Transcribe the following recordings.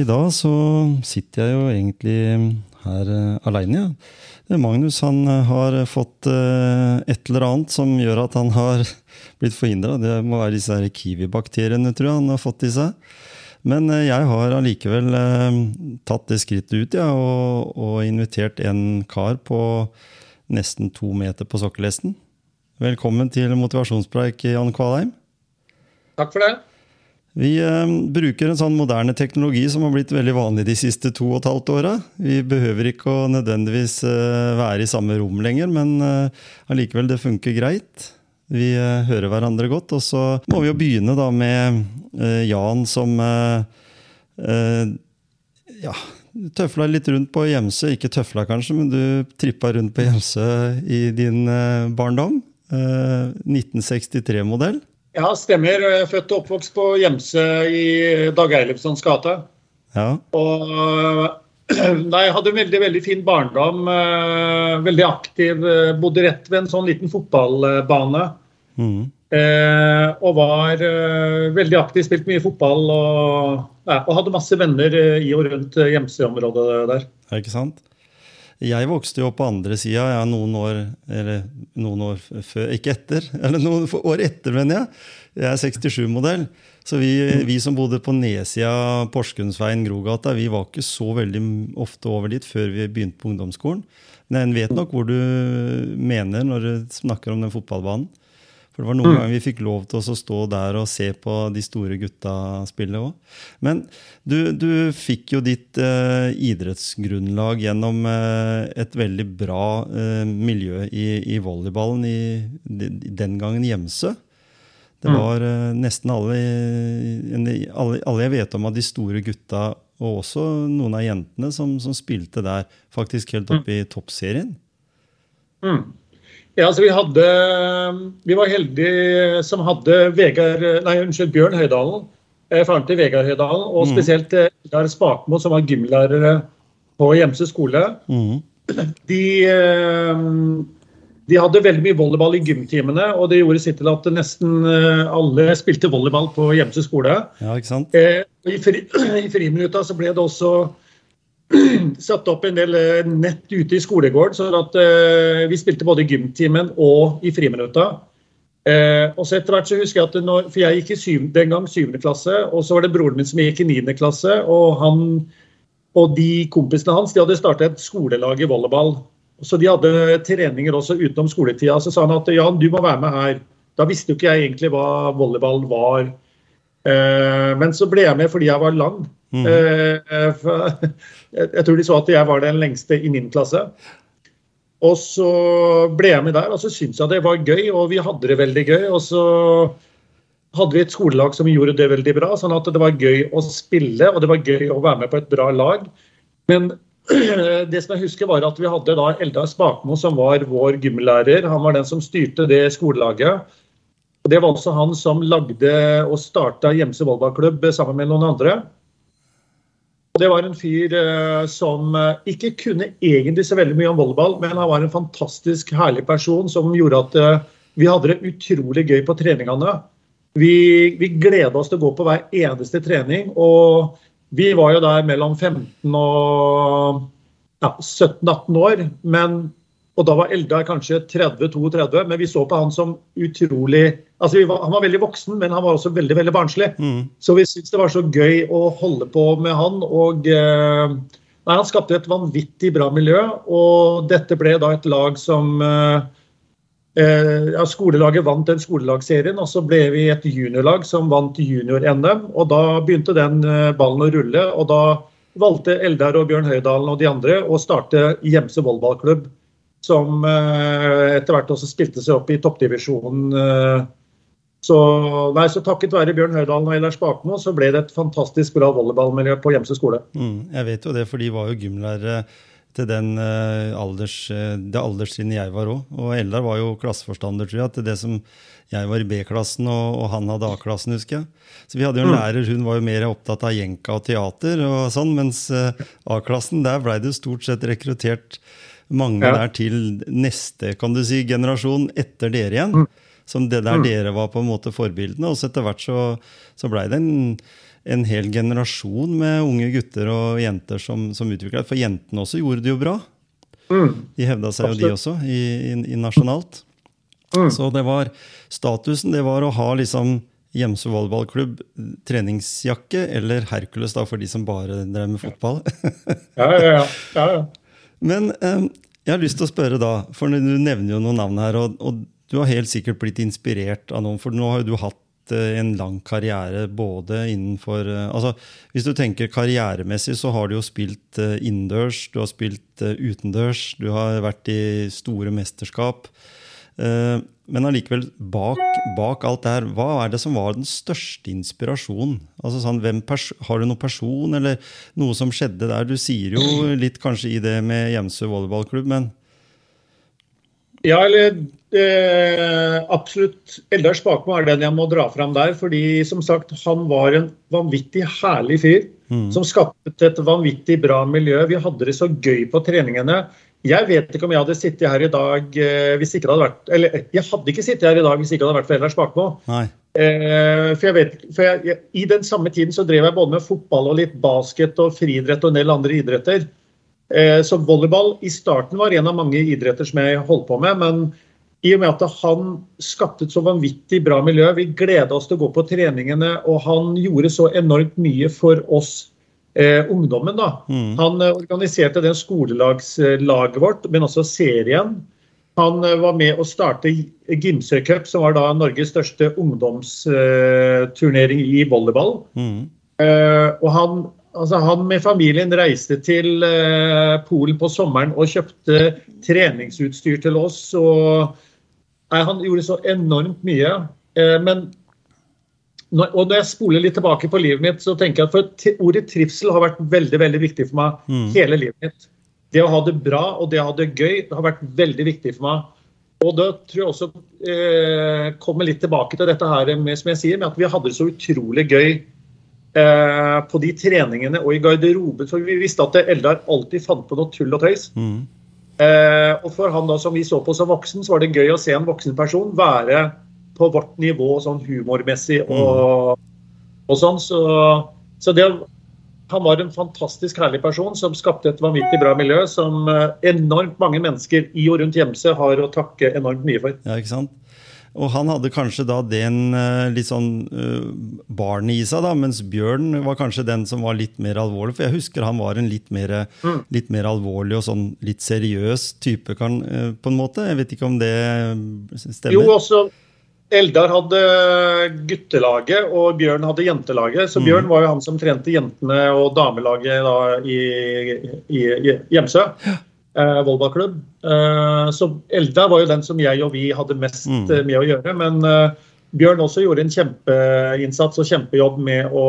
I dag så sitter jeg jo egentlig her uh, aleine, ja. Magnus han eh, har fått et eller annet som gjør at han har blitt forhindra. Det må være disse kiwibakteriene, tror jeg han har fått i seg. Men jeg har allikevel tatt det skrittet ut ja, og, og invitert en kar på nesten to meter på sokkelhesten. Velkommen til motivasjonspreik, Jan Kvalheim. Takk for det. Vi eh, bruker en sånn moderne teknologi som har blitt veldig vanlig de siste to og et halvt åra. Vi behøver ikke å nødvendigvis eh, være i samme rom lenger, men eh, allikevel, det funker greit. Vi hører hverandre godt. Og så må vi jo begynne da med Jan som ja, tøfla litt rundt på Gjemse. Ikke tøfla kanskje, men du trippa rundt på Gjemse i din barndom. Eh, 1963-modell. Ja, stemmer. Jeg er født og oppvokst på Gjemse i Dag Eilertsons gate. Ja. Og nei, jeg hadde en veldig veldig fin barndom. eh, Veldig aktiv. Bodde rett ved en sånn liten fotballbane. Mm. Eh, og var eh, veldig aktiv, spilte mye fotball og, ja, og hadde masse venner eh, i og rundt Gjemse-området der. Ja, ikke sant? Jeg vokste jo opp på andre sida, ja, noen år eller noen år før Ikke etter, eller noen år etter, mener jeg. Jeg er 67-modell. Så vi, vi som bodde på nedsida av Porsgrunnsveien, Grogata, vi var ikke så veldig ofte over dit før vi begynte på ungdomsskolen. Men jeg vet nok hvor du mener når du snakker om den fotballbanen. For det var noen ganger vi fikk lov til å stå der og se på de store gutta spille òg. Men du, du fikk jo ditt eh, idrettsgrunnlag gjennom eh, et veldig bra eh, miljø i, i volleyballen i, de- den gangen Hjemsø. Det var eh, nesten alle, alle Alle jeg vet om av de store gutta, og også noen av jentene, som, som spilte der. Faktisk helt oppe i toppserien. Mm. Ja, altså vi hadde Vi var heldige som hadde Vegard Nei, unnskyld, Bjørn Høydalen. eh, Faren til Vegard Høydalen. Og Mm. spesielt eh, Spakmo, som var gymlærere på Gjemse skole. Mm. De, eh, de hadde veldig mye volleyball i gymtimene, og det gjorde sitt til at nesten alle spilte volleyball på Gjemse skole. Ja, ikke sant? I, fri, i friminutta så ble det også satt opp en del eh, nett ute i skolegården, sånn at eh, vi spilte både i gymtimen og i friminutta. Eh, og så etter hvert så husker jeg at når, For jeg gikk i syv, den gang syvende klasse, og så var det broren min som gikk i niende klasse. Og han og de kompisene hans de hadde startet et skolelag i volleyball. Så de hadde treninger også utenom skoletida. Så sa han at Jan, du må være med her. Da visste jo ikke jeg egentlig hva volleyball var. Eh, men så ble jeg med fordi jeg var lang. Jeg, jeg tror de så at jeg var den lengste i min klasse. Og så ble jeg med der, og så syntes jeg det var gøy, og vi hadde det veldig gøy. Og så hadde vi et skolelag som gjorde det veldig bra, sånn at det var gøy å spille, og det var gøy å være med på et bra lag. Men det som jeg husker var at vi hadde da Eldar Spakmo, som var vår gymlærer. Han var den som styrte det skolelaget. Og Det var også han som lagde og starta Gjemse volleyballklubb sammen med noen andre. Og Det var en fyr eh, som eh, ikke kunne egentlig så veldig mye om volleyball, men han var en fantastisk herlig person som gjorde at eh, vi hadde det utrolig gøy på treningene. Vi, vi gleda oss til å gå på hver eneste trening. Og vi var jo der mellom 15 og ja, 17-18 år. Men, og da var Eldar kanskje 30-32, men vi så på han som utrolig altså var, Han var veldig voksen, men han var også veldig veldig barnslig. Mm. Så vi syntes det var så gøy å holde på med han. Og eh, nei, han skapte et vanvittig bra miljø. Og dette ble da et lag som eh, eh, ja, Skolelaget vant den skolelagsserien, og så ble vi et juniorlag som vant junior-NM. Og da begynte den eh, ballen å rulle. Og da valgte Eldar og Bjørn Høydalen og de andre å starte Gjemse volleyballklubb. Som eh, etter hvert også spilte seg opp i toppdivisjonen. Så, nei, så takket være Bjørn Høydalen og Eilers Bakmo, så ble det et fantastisk bra volleyballmiljø på Gjemse skole. Mm, jeg vet jo det, for de var jo gymlærere til den uh, alders, uh, det alderstrinnet jeg var òg. Og Eldar var jo klasseforstander, tror jeg, til det som jeg var i B-klassen, og, og, han hadde A-klassen, husker jeg. Så vi hadde jo en mm. lærer, hun var jo mer opptatt av jenka og teater og sånn, mens uh, A-klassen, der blei det jo stort sett rekruttert mange ja. der til neste kan du si, generasjon etter dere igjen. Mm. Som det der mm. dere var på en måte forbildene. Og så etter hvert så, så blei det en, en, hel generasjon med unge gutter og jenter som, som utvikla For jentene også gjorde det jo bra. Mm. De hevda seg jo, de også, i, i, i nasjonalt. Mm. Så det var statusen det var å ha liksom Gjemse volleyballklubb, treningsjakke eller Hercules da, for de som bare drev med fotball. ja, ja, ja. ja, ja. Men um, jeg har lyst til å spørre da, for du nevner jo noen navn her. og, og du har helt sikkert blitt inspirert av noen, for nå har jo du hatt eh, en lang karriere både innenfor eh, altså Hvis du tenker karrieremessig, så har du jo spilt eh, innendørs, du har spilt utendørs, du har vært i store mesterskap. Men allikevel, bak, bak, alt det her, hva er det som var den største inspirasjonen? Altså sånn, Har du noen person eller noe som skjedde der? Du sier jo litt kanskje i det med Jemsø volleyballklubb, men ja, eller eh, absolutt. Eldar Spakmo er den jeg må dra fram der. fordi som sagt, han var en vanvittig herlig fyr. Mm. Som skapte et vanvittig bra miljø. Vi hadde det så gøy på treningene. Jeg vet ikke om jeg hadde sittet her i dag eh, hvis ikke det hadde vært Eller jeg hadde ikke sittet her i dag hvis ikke det hadde vært for Eldar Spakmo. Eh, for jeg vet, for jeg, jeg, I den samme tiden så drev jeg både med fotball og litt basket og friidrett og en del andre idretter. Eh, så volleyball i starten var en av mange idretter som jeg holdt på med. Men i og med at han skapte et så vanvittig bra miljø, vi gleda oss til å gå på treningene, og han gjorde så enormt mye for oss eh, ungdommen. da. Mm. Han eh, organiserte den skolelagslaget vårt, men også serien. Han eh, var med å starte Gimsø Cup, som var da Norges største ungdomsturnering i volleyball. Mm. Eh, og han Altså, han med familien reiste til eh, Polen på sommeren og kjøpte treningsutstyr til oss. og nei, Han gjorde så enormt mye. Eh, men når, og når jeg spoler litt tilbake på livet mitt, så tenker jeg at ordet trivsel har vært veldig veldig viktig for meg mm. hele livet mitt. Det å ha det bra og det å ha det gøy det har vært veldig viktig for meg. Og da tror jeg også eh, kommer litt tilbake til dette her med, som jeg sier, med at vi hadde det så utrolig gøy Eh, på de treningene og i garderoben. For vi visste at Eldar alltid fant på noe tull og tøys. Mm. Eh, og for han da som vi så på som voksen, så var det gøy å se en voksen person være på vårt nivå sånn humormessig og, mm. og sånn. Så, så det, han var en fantastisk herlig person som skapte et vanvittig bra miljø som eh, enormt mange mennesker i og rundt Gjemse har å takke enormt mye for. Ja, ikke sant? Og han hadde kanskje da den uh, litt sånn uh, barnet i seg, da, mens Bjørn var kanskje den som var litt mer alvorlig. For jeg husker han var en litt mer, mm. litt mer alvorlig og sånn litt seriøs type, kan, uh, på en måte. Jeg vet ikke om det stemmer? Jo, også Eldar hadde guttelaget, og Bjørn hadde jentelaget. Så mm. Bjørn var jo han som trente jentene og damelaget da, i, i, i Hjemsø. Ja eh, volleyballklubb. Eh, så Elda var jo den som jeg og vi hadde mest mm. Eh, med å gjøre. Men eh, Bjørn også gjorde en kjempeinnsats og kjempejobb med å,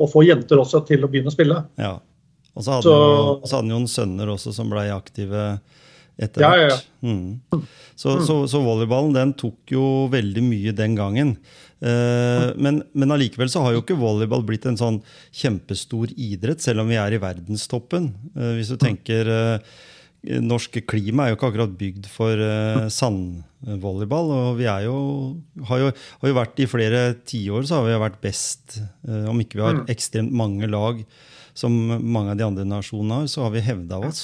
å, få jenter også til å begynne å spille. Ja. Og så hadde, så, jo, så hadde han jo noen sønner også som ble aktive etter hvert. Ja, ja, ja. Mm. Så, mm. så, så, volleyballen den tok jo veldig mye den gangen. Eh, men, men allikevel så har jo ikke volleyball blitt en sånn kjempestor idrett, selv om vi er i verdenstoppen. Eh, hvis du mm. tenker eh, norske klima er jo ikke akkurat bygd for uh, sandvolleyball. Og vi jo, har, jo, har jo vært i flere tiår så har vi vært best. Uh, om ikke vi har mm. ekstremt mange lag som mange av de andre nasjonene har, så har vi hevda oss.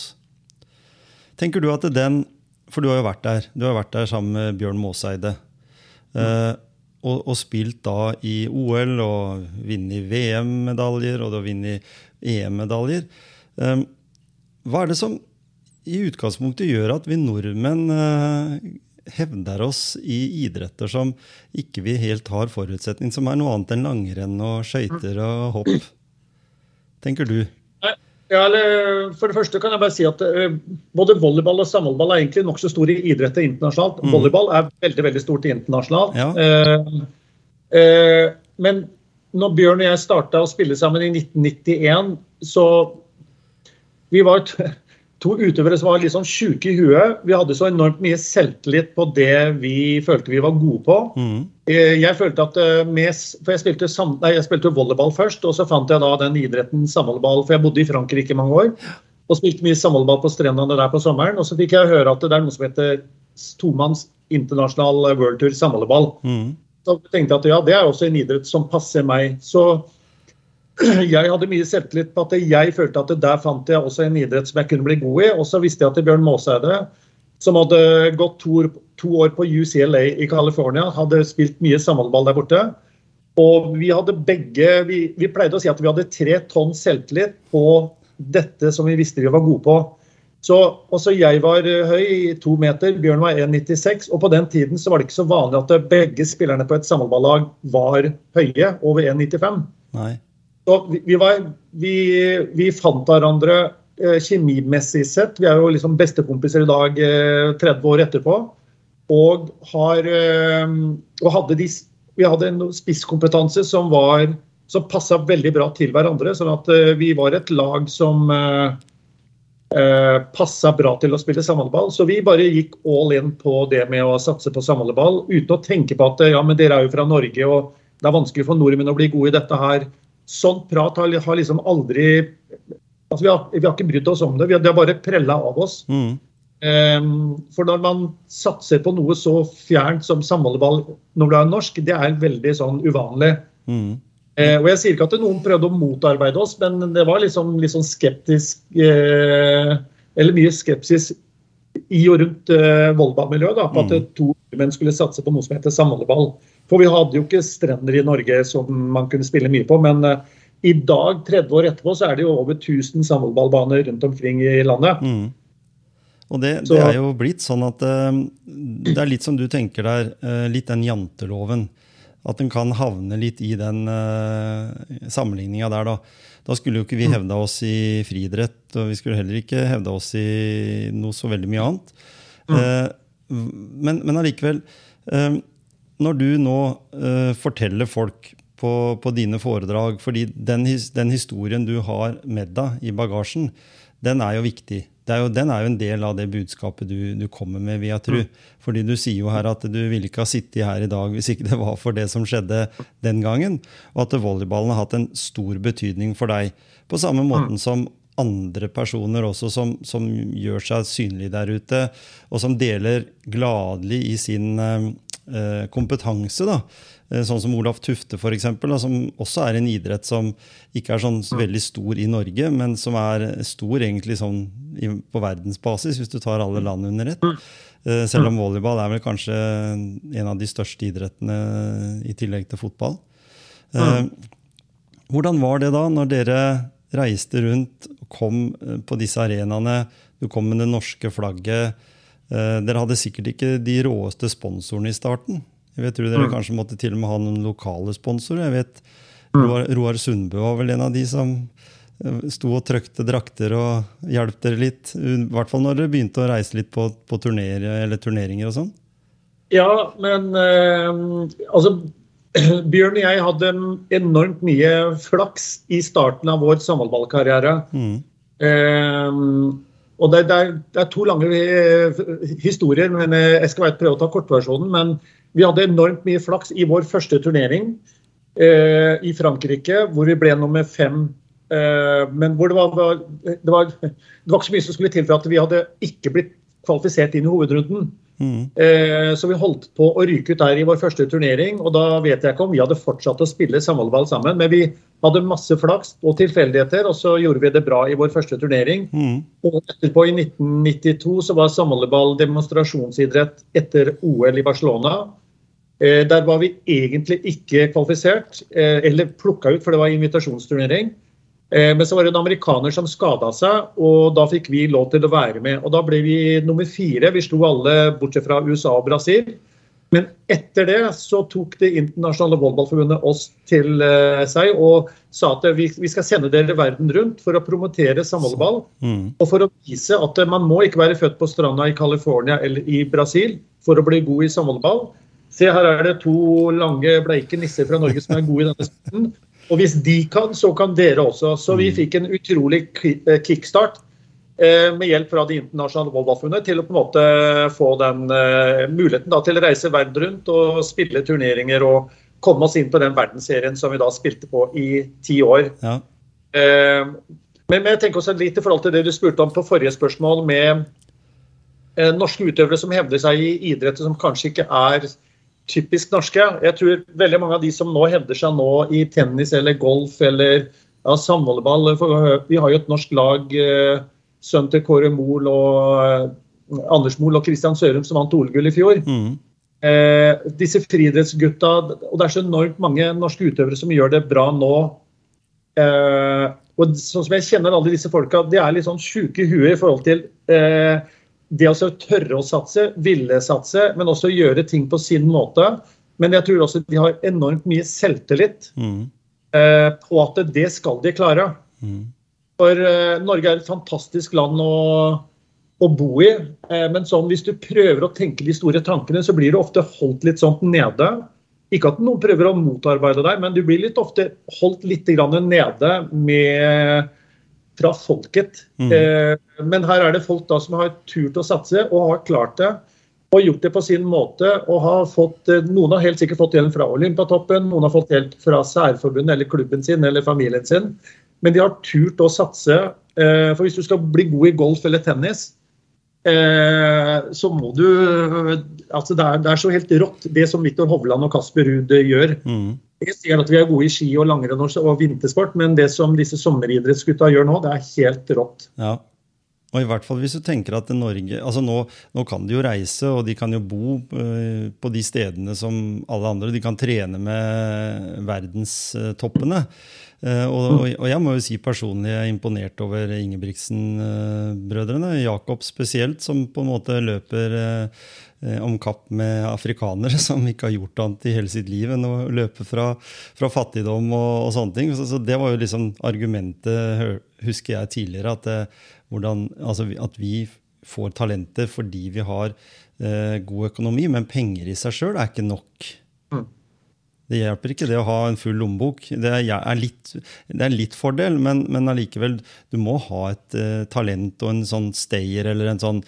Tenker du at den For du har jo vært der. Du har vært der sammen med Bjørn Måseide. Uh, og, og, spilt da i OL og vunnet VM-medaljer og du har vunnet EM-medaljer. Hva er det som i utgangspunktet gjør at vi nordmenn eh, hevder oss i idretter som ikke vi helt har forutsetning, som er noe annet enn langrenn og skøyter og hopp. Tenker du? Ja, eller, for det første kan jeg bare si at uh, Både volleyball og samholball er egentlig nokså store idretter internasjonalt. Mm. Volleyball er veldig veldig stort internasjonalt. Ja. Eh, Eh, men når Bjørn og jeg starta å spille sammen i 1991, så Vi var to utøvere som var litt sånn sjuke i huet. Vi hadde så enormt mye selvtillit på det vi følte vi var gode på. Mm. Eh, Jeg følte at eh, med, For jeg spilte, sam, nei, jeg spilte volleyball først, og så fant jeg da den idretten samholdball. For jeg bodde i Frankrike i mange år og spilte mye samholdball på strendene der på sommeren. Og så fikk jeg høre at det er noe som heter tomanns internasjonal worldtour samholdball. Mm. Så tenkte jeg at ja, det er også en idrett som passer meg. Så jeg hadde mye selvtillit på at jeg følte at der fant jeg også en idrett som jeg kunne bli god i. Og så visste jeg at Bjørn Maaseide, som hadde gått to to år på UCLA i California, hadde spilt mye samholdball der borte. Og vi hadde begge vi, vi pleide å si at vi hadde tre tonn selvtillit på dette som vi visste vi var gode på. Så også jeg var høy i to meter, Bjørn var 1,96. Og på den tiden så var det ikke så vanlig at begge spillerne på et samholballag var høye, over 1,95. Vi, var, vi, vi fant hverandre eh, kjemimessig sett. Vi er jo liksom bestekompiser i dag, eh, 30 år etterpå. Og, har, eh, og hadde de, vi hadde en spisskompetanse som, var, som passa veldig bra til hverandre. Sånn at eh, vi var et lag som eh, eh, passa bra til å spille samhandleball. Så vi bare gikk all in på det med å satse på samhandleball, uten å tenke på at ja, men dere er jo fra Norge, og det er vanskelig for nordmenn å bli gode i dette her. Sånn prat har, har liksom aldri altså vi, har, vi har ikke brydd oss om det. Vi har, det har bare prella av oss. Mm. Um, for når man satser på noe så fjernt som samholdeball når du er norsk, det er veldig sånn uvanlig. Mm. Uh, og jeg sier ikke at noen prøvde å motarbeide oss, men det var liksom, sånn skeptisk uh, Eller mye skepsis i og rundt uh, volleyballmiljøet på at Mm. to menn skulle satse på noe som heter samholdball. For vi hadde jo ikke strender i Norge som man kunne spille mye på. Men eh, i dag, 30 år etterpå, så er det jo over 1000 samholdballbaner rundt omkring i landet. Mm. Og det, det er jo blitt sånn at eh, det er litt som du tenker der, eh, litt den janteloven. At en kan havne litt i den uh, sammenligninga der, da. Da skulle jo ikke vi hevda oss i friidrett, og vi skulle heller ikke hevda oss i noe så veldig mye annet. Eh, men, men allikevel, eh, når du nå uh, forteller folk på, på dine foredrag, fordi den, den historien du har med deg i bagasjen, den er jo viktig. Det er jo, den er jo en del av det budskapet du, du kommer med, vil jeg tro. Fordi du sier jo her at du ville ikke ha sittet her i dag hvis ikke det var for det som skjedde den gangen. Og at volleyballen har hatt en stor betydning for deg. På samme måten som andre personer også som, som gjør seg synlige der ute, og som deler gladelig i sin eh, kompetanse. da. Eh, Sånn som Olaf Tufte, for eksempel, da, som også er en idrett som ikke er sånn veldig stor i Norge, men som er stor egentlig sånn på verdensbasis, hvis du tar alle land under ett. Eh, Selv om volleyball er vel kanskje en av de største idrettene i tillegg til fotball. Eh, Hvordan var det da, når dere reiste rundt og kom eh, på disse arenaene? Du kom med det norske flagget. Eh, Dere hadde sikkert ikke de råeste sponsorene i starten. Jeg vet, tror dere kanskje måtte til og med ha noen lokale sponsorer. Jeg vet Roar, Roar Sundbø var vel en av de som eh, sto og trøkte drakter og hjalp dere litt. I hvert fall når dere begynte å reise litt på, på turner, eller turneringer og sånn. Ja, men eh, altså Bjørn og jeg hadde enormt mye flaks i starten av vår samholdballkarriere. Mm. Eh, og det, det, er, det er to lange eh, historier, men eh, jeg skal prøve å ta kortversjonen. Men vi hadde enormt mye flaks i vår første turnering eh, i Frankrike, hvor vi ble nummer fem. Eh, men hvor det var, var- det, var, det var ikke så mye som skulle til for at vi hadde ikke blitt kvalifisert inn i hovedrunden. Mm. Eh, Så vi holdt på å ryke ut der i vår første turnering. Og da vet jeg ikke om vi hadde fortsatt å spille samholdball sammen. Men vi hadde masse flaks og tilfeldigheter, og så gjorde vi det bra i vår første turnering. Mm. Og etterpå, i 1992, så var samholdeball demonstrasjonsidrett etter OL i Barcelona. Eh, Der var vi egentlig ikke kvalifisert, eh, eller plukka ut, for det var invitasjonsturnering. Eh, Men så var det en amerikaner som skada seg, og da fikk vi lov til å være med. Og da ble vi nummer fire. Vi slo alle bortsett fra USA og Brasil. Men etter det så tok Det internasjonale volleyballforbundet oss til eh, seg og sa at vi, vi skal sende dere verden rundt for å promotere samvolleyball. Mm. Og for å vise at eh, man må ikke være født på stranda i California eller i Brasil for å bli god i samvolleyball. Se, her er det to lange, bleike nisser fra Norge som er gode i denne sporten. Og hvis de kan, så kan dere også. Så vi fikk en utrolig eh, kickstart med hjelp fra det internasjonale Volvaforbundet til å på en måte få den uh, muligheten da, til å reise verden rundt og spille turneringer og komme oss inn på den verdensserien som vi da spilte på i ti år. Ja. Uh, men, jeg tenker også litt i forhold til det du spurte om på forrige spørsmål med norske utøvere som hevder seg i idretter som kanskje ikke er typisk norske. Jeg tror veldig mange av de som nå hevder seg nå i tennis eller golf eller ja, samvolleyball Vi har jo et norsk lag, eh, sønnen til Kåre Mohl og eh, Anders Mohl og Kristian Sørum som vant OL-gull i fjor. Mm. Eh, disse friidrettsgutta Og det er så enormt mange norske utøvere som gjør det bra nå. Eh, og sånn som jeg kjenner alle disse folka, de er litt sånn sjuke i huet i forhold til eh, det å tørre å satse, ville satse, men også gjøre ting på sin måte. Men jeg tror også de har enormt mye selvtillit mm. eh, på at det skal de klare. Mm. For eh, Norge er et fantastisk land å, å bo i. Eh, men sånn, hvis du prøver å tenke de store tankene, så blir du ofte holdt litt sånn nede. Ikke at noen prøver å motarbeide deg, men du blir litt ofte holdt litt nede med fra folket. Mm. Eh, men her er det folk da som har turt å satse og har klart det. Og gjort det på sin måte. og har fått, eh, Noen har helt sikkert fått hjelp fra Olympiatoppen, noen har fått hjelp fra særforbundet eller klubben sin eller familien sin. Men de har turt å satse. Eh, for hvis du skal bli god i golf eller tennis, så må du altså det er, det er så helt rått, det som Viktor Hovland og Kasper Ruud gjør. Mm. Jeg sier at vi er gode i ski og langrenn og vintersport, men det som disse sommeridrettsgutta gjør nå, det er helt rått. Ja. Og i hvert fall hvis du tenker at Norge altså nå, nå, kan de jo reise, og de kan jo bo på de stedene som alle andre. De kan trene med verdenstoppene. Uh, og, og, jeg må jo si personlig jeg er imponert over Ingebrigtsen-brødrene. Jakob spesielt, som på en måte løper uh, Eh, om kapp med afrikanere som ikke har gjort annet i hele sitt liv enn å løpe fra, fra fattigdom og, og, sånne ting. Så, så, Det var jo liksom argumentet, husker jeg tidligere, at, eh, hvordan, altså, at vi får talenter fordi vi har eh, god økonomi, men penger i seg sjøl er ikke nok. Det hjelper ikke det å ha en full lommebok. Det er, litt, det er litt fordel, men, men allikevel, du må ha et uh, talent og en sånn stayer eller en sånn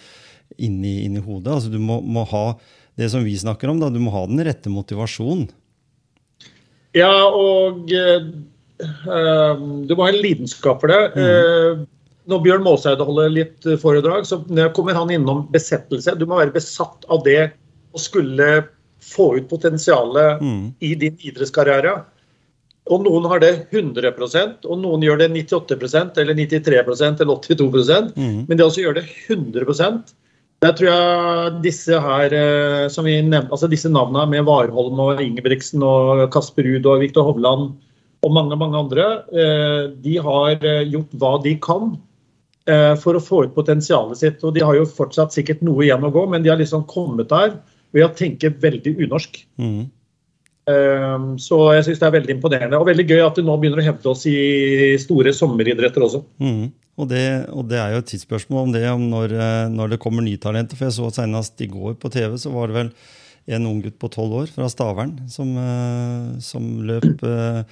inni, inni hodet. Altså, du må, må, ha det som vi snakker om, da, du må ha den rette motivasjonen. Ja, og uh, du må ha en lidenskap for det. Mm. Uh, når Bjørn Måseide holder litt foredrag, så kommer han innom besettelse. Du må være besatt av det å skulle få ut potensialet mm. i din idrettskarriere. Og noen har det 100% og noen gjør det 98% eller 93% eller 82 mm. Men det også gjør det 100% der tror jeg disse her, eh, som vi nevnte, altså disse navnene med Warholm og Ingebrigtsen og Kasper Ruud og Viktor Hovland og mange mange andre, eh, de har eh, gjort hva de kan for å få ut potensialet sitt. Og de har jo fortsatt sikkert noe igjen å gå, men de har liksom kommet der ved å tenke veldig unorsk. Mm. Så jeg syns det er veldig imponerende. Og veldig gøy at du nå begynner å hevde oss i store sommeridretter også. Mm. Og det, og det, er jo et tidsspørsmål om det om når, eh, når det kommer nye talenter. For jeg så senest i går på TV, så var det vel en ung gutt på tolv år fra Stavern som, eh, som løp uh,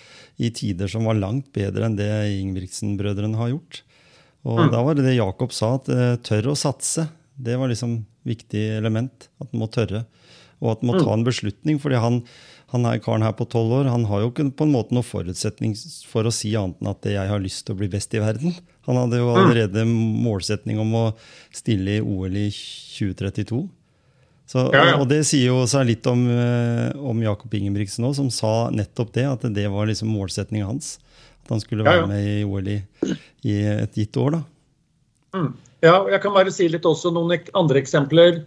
i tider som var langt bedre enn det Ingebrigtsen-brødrene har gjort. Og mm. da var det det Jakob sa, at uh, tørre å satse. Det var liksom viktig element. At man må tørre. Og at man må ta mm. en beslutning. fordi han, han her, karen her på tolv år han har jo ikke på en måte noen forutsetning for å si annet enn at jeg har lyst til å bli best i verden. Han hadde jo mm. allerede målsetning om å stille i OL i 2032. Så. Og det sier jo seg litt om, eh, om Jakob Ingebrigtsen òg, som sa nettopp det. At det var liksom målsetninga hans. At han skulle være med i OL i, i, et gitt år. da. Mm. Ja, jeg kan bare si litt også noen andre eksempler.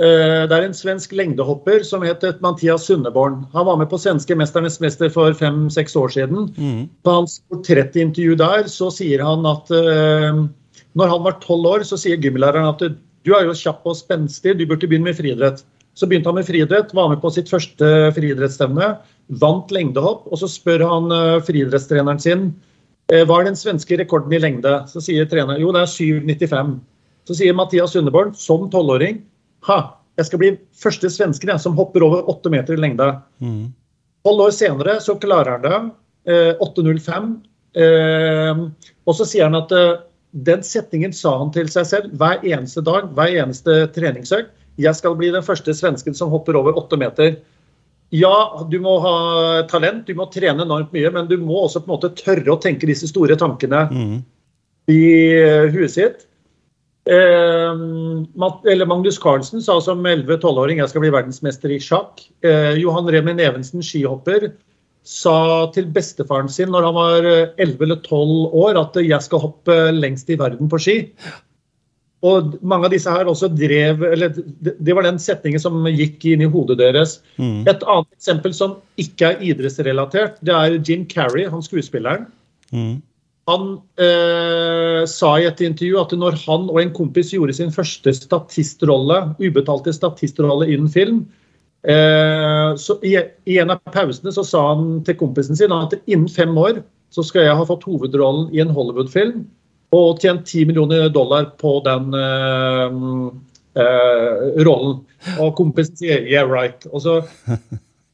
Eh, det er en svensk lengdehopper som heter Mathias Sundeborn. Han var med på svenske 'Mesternes mester' for fem-seks år siden. Mm. På hans portrettintervju der så sier han at uh, når han var tolv år, så sier gymlæreren at du er jo kjapp og spenstig, du burde begynne med friidrett. Så begynte han med friidrett, var med på sitt første friidrettsstevne, vant lengdehopp. Og så spør han uh, friidrettstreneren sin hva er den svenske rekorden i lengde. Så sier treneren jo det er 7,95. Så sier Mathias Sundeborn som tolvåring Ha! jeg skal bli første svensken som hopper over åtte meter i lengde. Tolv år senere så klarer han det. Eh, 8.05. Eh, og så sier han at eh, den setningen sa han til seg selv hver eneste dag, hver eneste treningsøkt. Jeg skal bli den første svensken som hopper over åtte meter. Ja, du må ha talent, du må trene enormt mye, men du må også på en måte tørre å tenke disse store tankene i eh, huet sitt. Eh, eller Magnus Carlsen sa som 11-12-åring jeg skal bli verdensmester i sjakk. Eh, Johan Remin Evensen, skihopper, sa til bestefaren sin når han var eh, 11 eller 12 år at eh, jeg skal hoppe lengst i verden på ski. Og mange av disse her også drev eller det, var den setningen som gikk inn i hodet deres. Et annet eksempel som ikke er idrettsrelatert, det er Jim Carrey, han skuespilleren. Han eh, sa i et intervju at når han og en kompis gjorde sin første statistrolle, ubetalte statistrolle innen film, eh, så i, i en av pausene så sa han til kompisen sin at innen fem år så skal jeg ha fått hovedrollen i en Hollywood-film og tjent 10 millioner dollar på den uh, uh, rollen. Og kompisen sier 'yeah, right'. Og så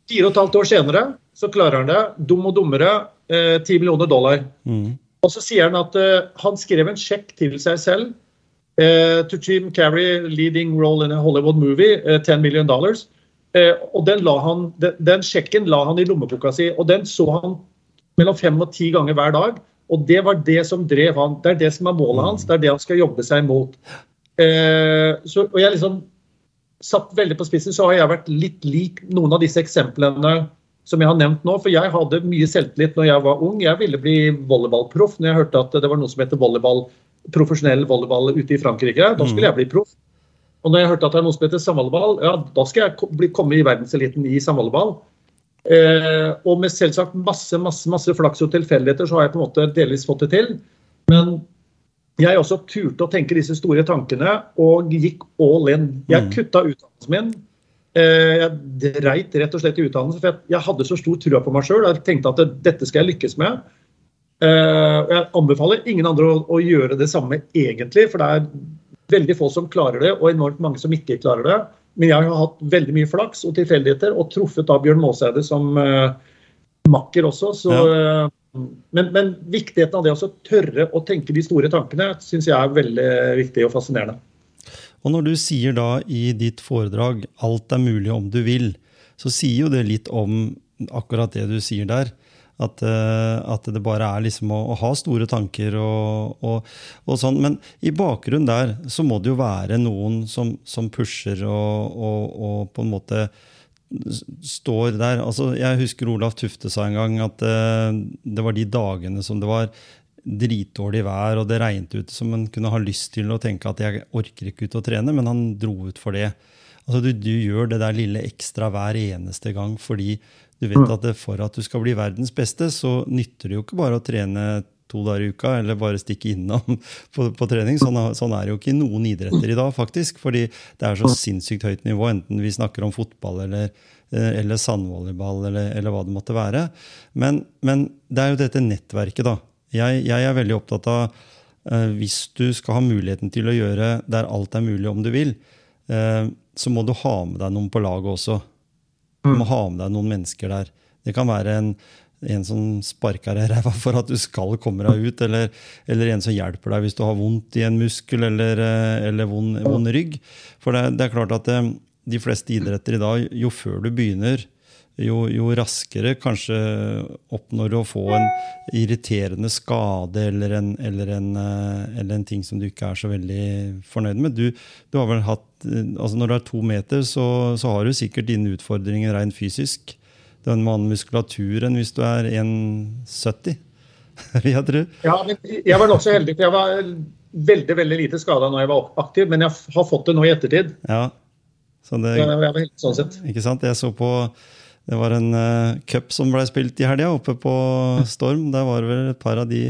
fire og et halvt år senere så klarer han det. Dum og dummere. Eh, 10 millioner dollar. Og så sier han at han skrev en sjekk til seg selv. to Jim Carrey, leading role in a Hollywood movie, eh, 10 million dollars. Og den, la han, den, den sjekken la han i lommeboka si, og den så han mellom fem og ti ganger hver dag. Og det var det som drev han. Det er det som er målet hans, det er det han skal jobbe seg mot. Eh, så, og jeg liksom satt veldig på spissen, så har jeg vært litt lik noen av disse eksemplene som jeg har nevnt nå. For jeg hadde mye selvtillit når jeg var ung. Jeg ville bli volleyballproff når jeg hørte at det var noe som heter volleyball, profesjonell volleyball ute i Frankrike. Da skulle jeg bli proff. Og når jeg hørte at det er noe som heter samvolleyball, ja, da skal jeg bli, komme i verdenseliten i samvolleyball. Eh, og med selvsagt masse masse, masse flaks og tilfeldigheter så har jeg på en måte delvis fått det til. Men jeg også turte å tenke disse store tankene og gikk all in. Jeg kutta utdannelsen min. Eh, jeg dreit rett og slett i utdannelse, for jeg, hadde så stor trua på meg sjøl. Jeg tenkte at dette skal jeg lykkes med. Eh, jeg anbefaler ingen andre å gjøre det samme egentlig, for det er veldig få som klarer det, og enormt mange som ikke klarer det. Men jeg har hatt veldig mye flaks og tilfeldigheter, og truffet av Bjørn Maaseide som uh, makker også. Så, eh, men, men viktigheten av det å tørre å tenke de store tankene syns jeg er veldig viktig og fascinerende. Og når du sier da i ditt foredrag 'alt er mulig om du vil', så sier jo det litt om akkurat det du sier der. At, eh, at det bare er liksom å, å ha store tanker og, og, og sånn. Men i bakgrunnen der så må det jo være noen som, som pusher og, og, på en måte står der. Altså, jeg husker Olaf Tufte sa en gang at eh, det var de dagene som det var dritdårlig vær og det regnet ute, som man kunne ha lyst til å tenke at jeg orker ikke ut å trene, men han dro ut for det. Altså, du, du gjør det der lille ekstra hver eneste gang fordi du vet at for at du skal bli verdens beste, så nytter det jo ikke bare å trene to dager i uka eller bare stikke innom på, på trening. Sånn, sånn er det jo ikke i noen idretter i dag, faktisk. Fordi det er så sinnssykt høyt nivå, enten vi snakker om fotball eller, eh, eller sandvolleyball eller, eller hva det måtte være. Men, men det er jo dette nettverket, da. Jeg, jeg er veldig opptatt av eh, hvis du skal ha muligheten til å gjøre der alt er mulig om du vil, eh, så må du ha med deg noen på laget også. Du må ha med deg noen mennesker der. Det kan være en, en som sparker deg i ræva for at du skal komme deg ut, eller, eller en som hjelper deg hvis du har vondt i en muskel eller, eh, eller vond, vond rygg. For det, det er klart at eh, de fleste idretter i dag, jo før du begynner, jo, jo raskere kanskje oppnår du å få en irriterende skade eller en, eller, en, eh, eller en ting som du ikke er så veldig fornøyd med. Du, du har vel hatt, eh, altså Når du er to meter, så, så har du sikkert dine utfordringer rent fysisk. Du har en annen muskulatur enn hvis du er 1,70, vil jeg tro. Ja, jeg var nokså heldig, for jeg var veldig veldig lite skada når jeg var aktiv, men jeg har fått det nå i ettertid. Ja, så det, Jeg var heldig sånn sett. Ikke sant? Jeg så på Det var en uh, cup som ble spilt i helga, oppe på Storm. Der var det vel et par av de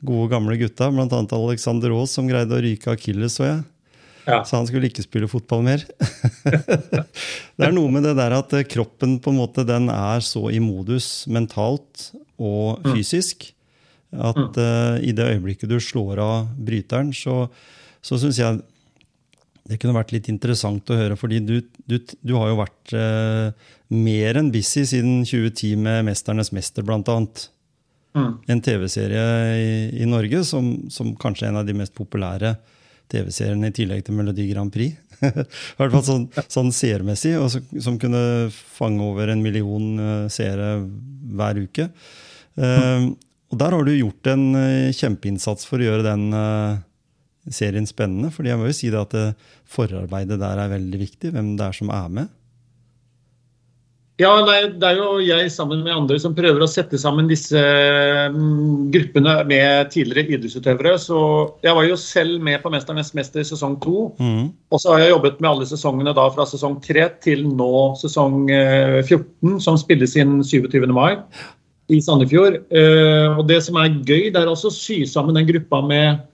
gode, gamle gutta, bl.a. Alexander Aas, som greide å ryke akilles, så jeg. Ja. Så han skulle ikke spille fotball mer. det er noe med det der at eh, kroppen på en måte, den er så i modus mentalt og fysisk at uh, i det øyeblikket du slår av bryteren, så, så syns jeg Det kunne vært litt interessant å høre, fordi du, du, du har jo vært eh, mer enn busy siden 2010 med 'Mesternes mester', blant annet. Mm. En TV-serie i, i, Norge som, som, kanskje er en av de mest populære TV-seriene i tillegg til Melodi Grand Prix. I hvert fall sånn, sånn seermessig, og så, som kunne fange over en million uh, seere hver uke. Uh, og der har du gjort en uh, kjempeinnsats for å gjøre den serien spennende. fordi jeg må jo si det at det, forarbeidet der er veldig viktig, hvem det er som er med. Ja, Det er jo jeg sammen med andre som prøver å sette sammen disse mm, gruppene med tidligere idrettsutøvere. Så Jeg var jo selv med på 'Mesternes mester' sesong to. Mm. Og så har jeg jobbet med alle sesongene da fra sesong tre til nå sesong 14, eh, som spilles inn 27. mai i Sandefjord. Eh, og Det som er gøy, det er også å sy sammen den gruppa med Eh, eh,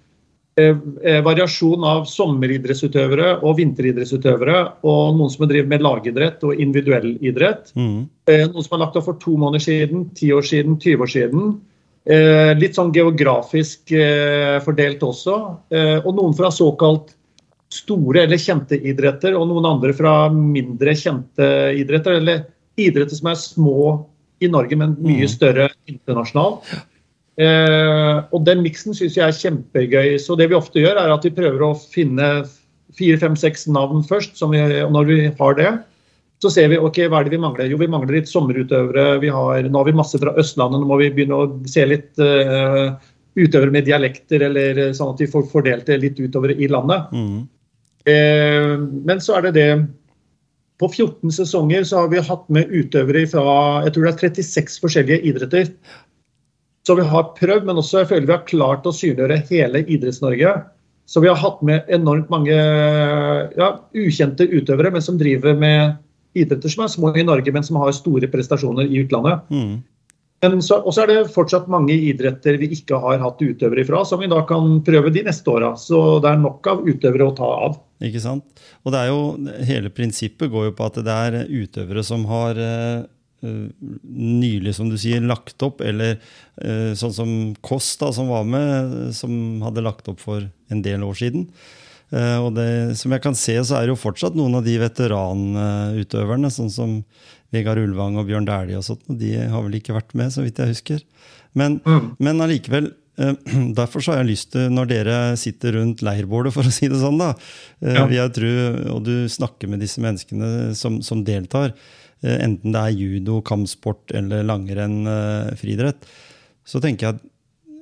variasjon av sommeridrettsutøvere og vinteridrettsutøvere. Og noen som har drevet med lagidrett og individuell idrett. Mm. Eh, noen som har lagt opp for to måneder siden, ti år siden, 20 år siden. Litt sånn geografisk fordelt også. Og noen fra såkalt store eller kjente idretter, og noen andre fra mindre kjente idretter. Eller idretter som er små i Norge, men mye mm. større internasjonalt. Eh, og den miksen syns jeg er kjempegøy. Så det vi ofte gjør, er at vi prøver å finne fire, fem, seks navn først. Vi, og når vi har det, så ser vi ok, hva er det vi mangler. Jo, vi mangler litt sommerutøvere. Vi har, nå har vi masse fra Østlandet. Nå må vi begynne å se litt uh, utøvere med dialekter, eller eh, sånn at vi får fordelt det litt utover i landet. Mm. Eh, men så er det det På 14 sesonger så har vi hatt med utøvere fra jeg tror det er 36 forskjellige idretter. Så vi har prøvd, men også jeg føler vi har klart å synliggjøre hele Idretts-Norge. Så vi har hatt med enormt mange ja, ukjente utøvere, men som driver med idretter som er små i Norge, men som har store prestasjoner i utlandet. Mm. Og så er det fortsatt mange idretter vi ikke har hatt utøvere ifra, som vi da kan prøve de neste åra. Så det er nok av utøvere å ta av. Ikke sant. Og det er jo, hele prinsippet går jo på at det er utøvere som har Eh, nylig, som du sier, lagt opp, eller uh, sånn som Kåss, som var med, som hadde lagt opp for en del år siden. Og det, som jeg kan se, så er det jo fortsatt noen av de veteranutøverne, sånn som Vegard Ulvang og Bjørn Dæhlie og sånt, og de har vel ikke vært med, så vidt jeg husker. Men, mm. men allikevel, Derfor så har jeg lyst til, når dere sitter rundt leirbålet, for å si det sånn, da, ja. vil jeg tro, og du snakker med disse menneskene som, som deltar, Eh, enten det er judo, kampsport eller langrenn, eh, friidrett, så tenker jeg at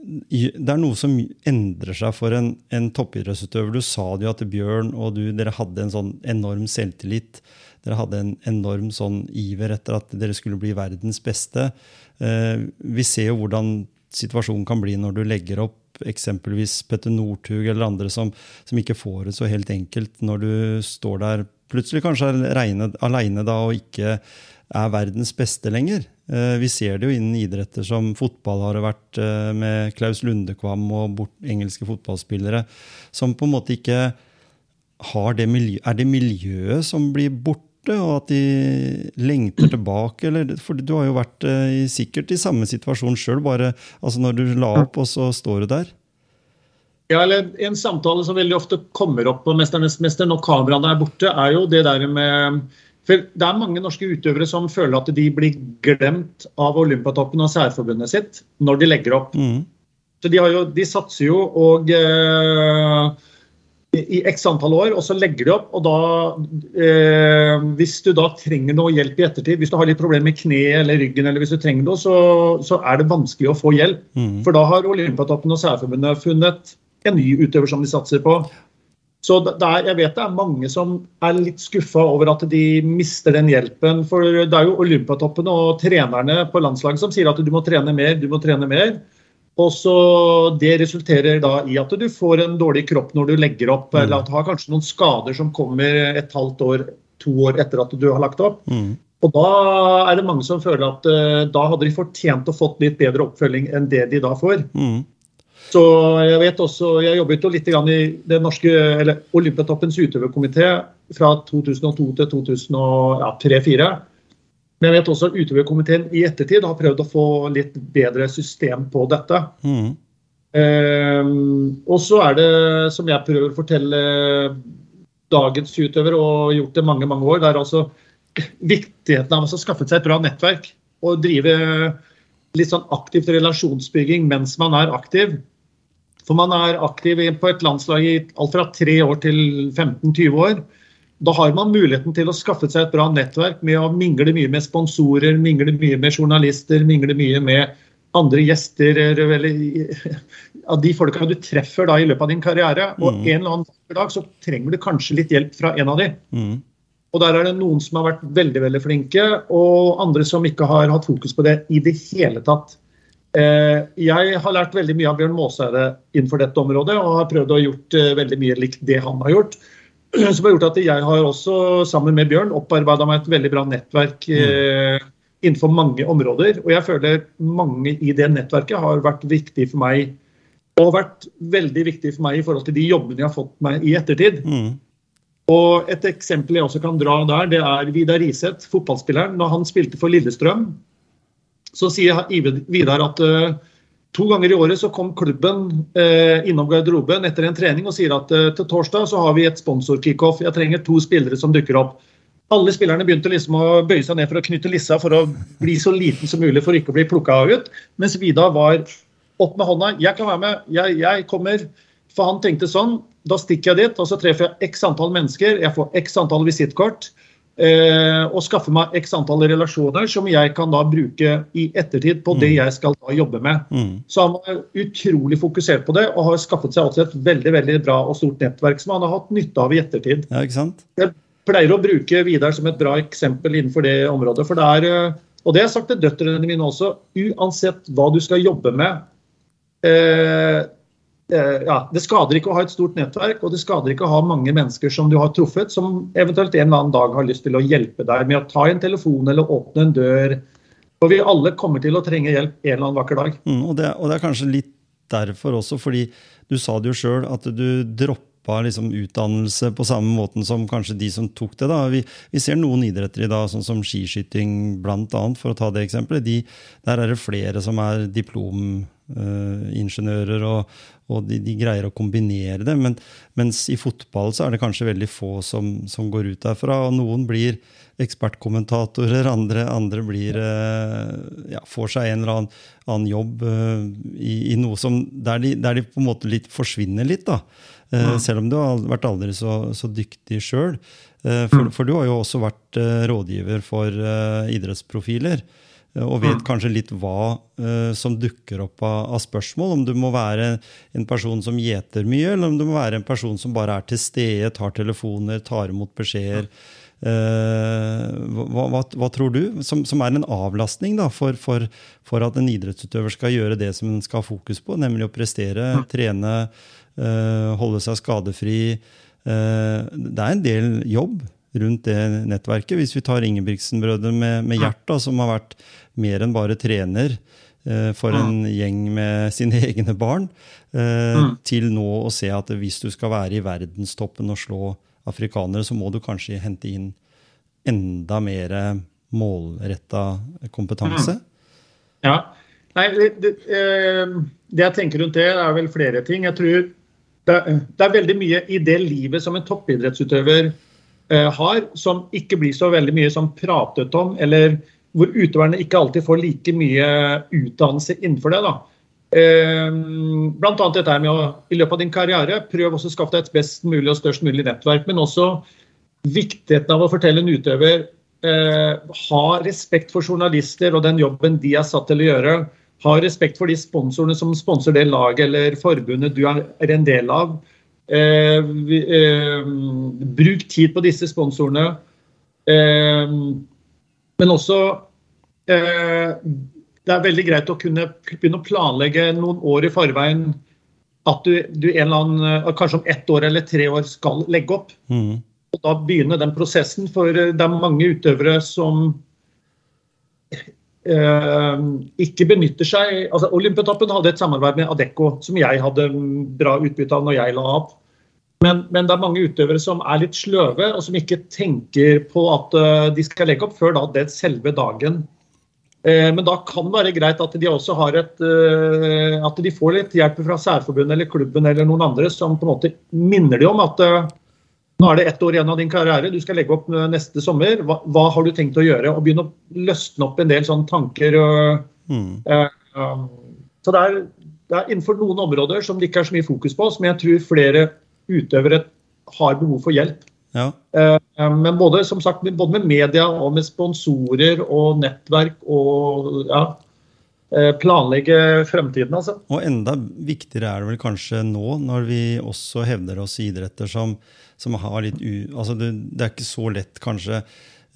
det er noe som endrer seg for en, en toppidrettsutøver. Du sa det jo at Bjørn og du dere hadde en sånn enorm selvtillit. Dere hadde en enorm sånn iver etter at dere skulle bli verdens beste. Eh, vi ser jo hvordan situasjonen kan bli når du legger opp eksempelvis Petter Northug eller andre som, som ikke får det så helt enkelt når du står der plutselig kanskje aleine og ikke er verdens beste lenger. Eh, vi ser det jo innen idretter som fotball har det vært eh, med Klaus Lundekvam og engelske fotballspillere, som på en måte ikke har det miljøet Er det miljøet som blir borte? Og at de lengter tilbake? Eller, for du har jo vært eh, i, sikkert i samme situasjon sjøl, bare altså når du la opp, og så står du der. Ja, eller En samtale som veldig ofte kommer opp på 'Mesternes mester' når kameraene er borte, er jo det der med for Det er mange norske utøvere som føler at de blir glemt av Olympiatoppen og særforbundet sitt når de legger opp. Mm. Så de, jo, de, satser jo og eh, i x antall år, og så legger de opp. og da, eh, Hvis du da trenger noe hjelp i ettertid, hvis du har litt problemer med kneet eller ryggen, eller hvis du trenger noe, så, så er det vanskelig å få hjelp. Mm. For da har Olympiatoppen og Særforbundet funnet en ny utøver som de satser på. Så der, jeg vet det er mange som er litt skuffa over at de mister den hjelpen. For det er jo Olympiatoppen og trenerne på landslaget som sier at du må trene mer, du må trene mer. Og så Det resulterer da i at du får en dårlig kropp når du legger opp, mm. eller at du har kanskje noen skader som kommer et halvt år, to år etter at du har lagt opp. Mm. Og Da er det mange som føler at uh, da hadde de fortjent å fått litt bedre oppfølging enn det de da får. Mm. Så jeg vet også, jeg jobbet jo litt i det norske, eller Olympiatoppens utøverkomité fra 2002 til 2003-2004. Men jeg vet også at utøverkomiteen i ettertid har prøvd å få litt bedre system på dette. Mm. Eh, og så er det, som jeg prøver å fortelle dagens utøver, og gjort det mange mange år. Det er altså viktigheten av å skaffe seg et bra nettverk og drive litt sånn aktivt relasjonsbygging mens man er aktiv. For man er aktiv på et landslag i alt fra tre år til 15-20 år. Da har man muligheten til å skaffe seg et bra nettverk med å mingle mye med sponsorer, mingle mye med journalister, mingle mye med andre gjester eller av de folka du treffer da i løpet av din karriere. Og mm. en eller annen dag så trenger du kanskje litt hjelp fra en av de. Mm. Og der er det noen som har vært veldig veldig flinke, og andre som ikke har hatt fokus på det i det hele tatt. Eh, jeg har lært veldig mye av Bjørn Maaseide innenfor dette området, og har prøvd å gjort eh, veldig mye likt det han har gjort. Som har gjort at jeg har også, sammen med Bjørn, opparbeida meg et veldig bra nettverk mm. eh, innenfor mange områder. Og jeg føler mange i det nettverket har vært viktig for meg, og vært veldig viktig for meg i forhold til de jobbene jeg har fått meg i ettertid. Mm. Og Et eksempel jeg også kan dra der, det er Vidar Riseth, fotballspilleren. Når han spilte for Lillestrøm, så sier Vidar at uh, to ganger i året så kom klubben eh, innom garderoben etter en trening og sier at eh, til torsdag så har vi et sponsor-kickoff. Jeg trenger to spillere som dukker opp. Alle spillerne begynte liksom å bøye seg ned for å knytte lissa for å bli så liten som mulig for ikke å bli plukka ut. Mens Vidar var opp med hånda. Jeg kan være med, jeg, jeg kommer. For han tenkte sånn da stikker jeg dit, og så treffer jeg x antall mennesker. Jeg får x antall visittkort. Eh, og skaffe meg x antall relasjoner som jeg kan da bruke i ettertid på mm. det jeg skal da jobbe med. Mm. Så han var utrolig fokusert på det og har skaffet seg også et veldig veldig bra og stort nettverk som han har hatt nytte av i ettertid. Ja, ikke sant? Jeg pleier å bruke Vidar som et bra eksempel innenfor det området. for det er, eh, Og det har jeg sagt til døtrene mine også. Uansett hva du skal jobbe med, Eh, ja, Det skader ikke å ha et stort nettverk, og det skader ikke å ha mange mennesker som du har truffet, som eventuelt en eller annen dag har lyst til å hjelpe deg med å ta en telefon eller åpne en dør. For vi alle kommer til å trenge hjelp en eller annen vakker dag. Mm, og, det, og, det, er kanskje litt derfor også, fordi du sa det jo sjøl, at du droppa liksom utdannelse på samme måten som kanskje de som tok det. da. Vi, vi ser noen idretter i dag, sånn som skiskyting bl.a., for å ta det eksempelet. De, der er det flere som er diplom Uh, ingeniører, og, og de, de, greier å kombinere det. Men, mens i fotball så er det kanskje veldig få som, som går ut derfra. og Noen blir ekspertkommentatorer, andre, andre blir, uh, ja, får seg en eller annen, annen jobb uh, i, i, noe som, der de, der de, på en måte litt forsvinner litt. da. Mm. Selv om du har vært aldri så, så dyktig sjøl. For, mm. for, du har jo også vært rådgiver for idrettsprofiler. Eh, og vet mm. kanskje litt hva uh, som dukker opp av, av, spørsmål. Om du må være en person som gjeter mye, eller om du må være en person som bare er til stede, tar telefoner, tar imot beskjeder. Uh, hva, hva, hva, tror du, som, som, er en avlastning da, for, for, for, at en idrettsutøver skal gjøre det som en skal ha fokus på, nemlig å prestere, trene, uh, holde seg skadefri? det er en del jobb rundt det nettverket. Hvis vi tar Ingebrigtsen-brødrene med, med Gjert, som har vært mer enn bare trener eh, for en gjeng med sine egne barn, eh, mm. til nå å se at hvis du skal være i verdenstoppen og slå afrikanere, så må du kanskje hente inn enda mer målretta kompetanse? Mm. Ja. Nei, det, det, eh, det, jeg tenker rundt det, er vel flere ting. Jeg tror det, det er veldig mye i det livet som en toppidrettsutøver Eh, har, som ikke blir så veldig mye som pratet om, eller hvor utøverne ikke alltid får like mye utdannelse innenfor det. da. Bl.a. blant annet dette med å i løpet av din karriere prøv å skaffe deg et best mulig og størst mulig nettverk. Men også viktigheten av å fortelle en utøver eh, ha respekt for journalister og den jobben de er satt til å gjøre. Ha respekt for de sponsorene som sponser det laget eller forbundet du er en del av. Eh, eh, bruk tid på disse sponsorene. Eh, men også Det er veldig greit å kunne begynne å planlegge noen år i forveien at du, du en eller annen, kanskje om ett år eller tre år skal legge opp. Mm. Og da begynne den prosessen, for det er mange utøvere som Uh, ikke benytter seg altså Olympiatoppen hadde et samarbeid med Adecco som jeg hadde bra utbytte av når jeg la opp. Men, men, det er mange utøvere som er litt sløve, og som ikke tenker på at uh, de skal legge opp før da, det selve dagen. Uh, men da kan det være greit at de også har et At de får litt hjelp fra særforbundet eller klubben eller noen andre som på en måte minner de om at Nå er det ett år igjen av din karriere, du skal legge opp neste sommer. Hva, hva har du tenkt å gjøre? Og begynne å løsne opp en del sånne tanker. Mm. eh, um, så det er, det er, innenfor noen områder som det ikke er så mye fokus på, som jeg tror flere utøvere har behov for hjelp. Ja. Eh, men både, som sagt, både med media og med sponsorer og nettverk og ja, eh, planlegge fremtiden. Altså. Og enda viktigere er det vel kanskje nå, når vi også hevder oss i idretter som som har litt u... Altså det, det, er ikke så lett, kanskje.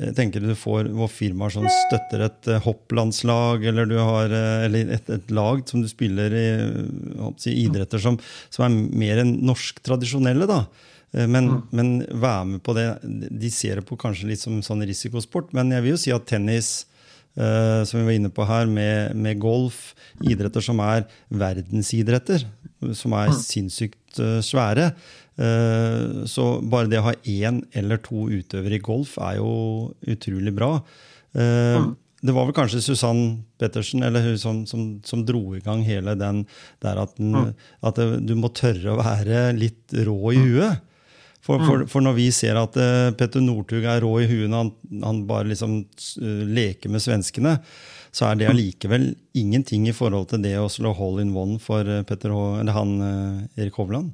Jeg tenker du får firmaer som støtter et uh, hopplandslag, eller du har uh, eller et, et, lag som du spiller i si, idretter som, som, er mer enn norsk tradisjonelle. da. Men, mm. men være med på det De ser det på kanskje litt som sånn risikosport, men jeg vil jo si at tennis, som vi var inne på her, med, med golf, idretter som er verdensidretter, som er mm. sinnssykt svære, Eh, så bare det å ha én eller to utøvere i golf er jo utrolig bra. Eh, mm. Det var vel kanskje Susann Pettersen eller hun som, som, som, dro i gang hele den der at, den, mm. at du må tørre å være litt rå i mm. huet. For, for, for, når vi ser at Petter Northug er rå i huet han, han, bare liksom leker med svenskene, så er det allikevel ingenting i forhold til det å slå hole in one for Petter H, eller han Erik Hovland.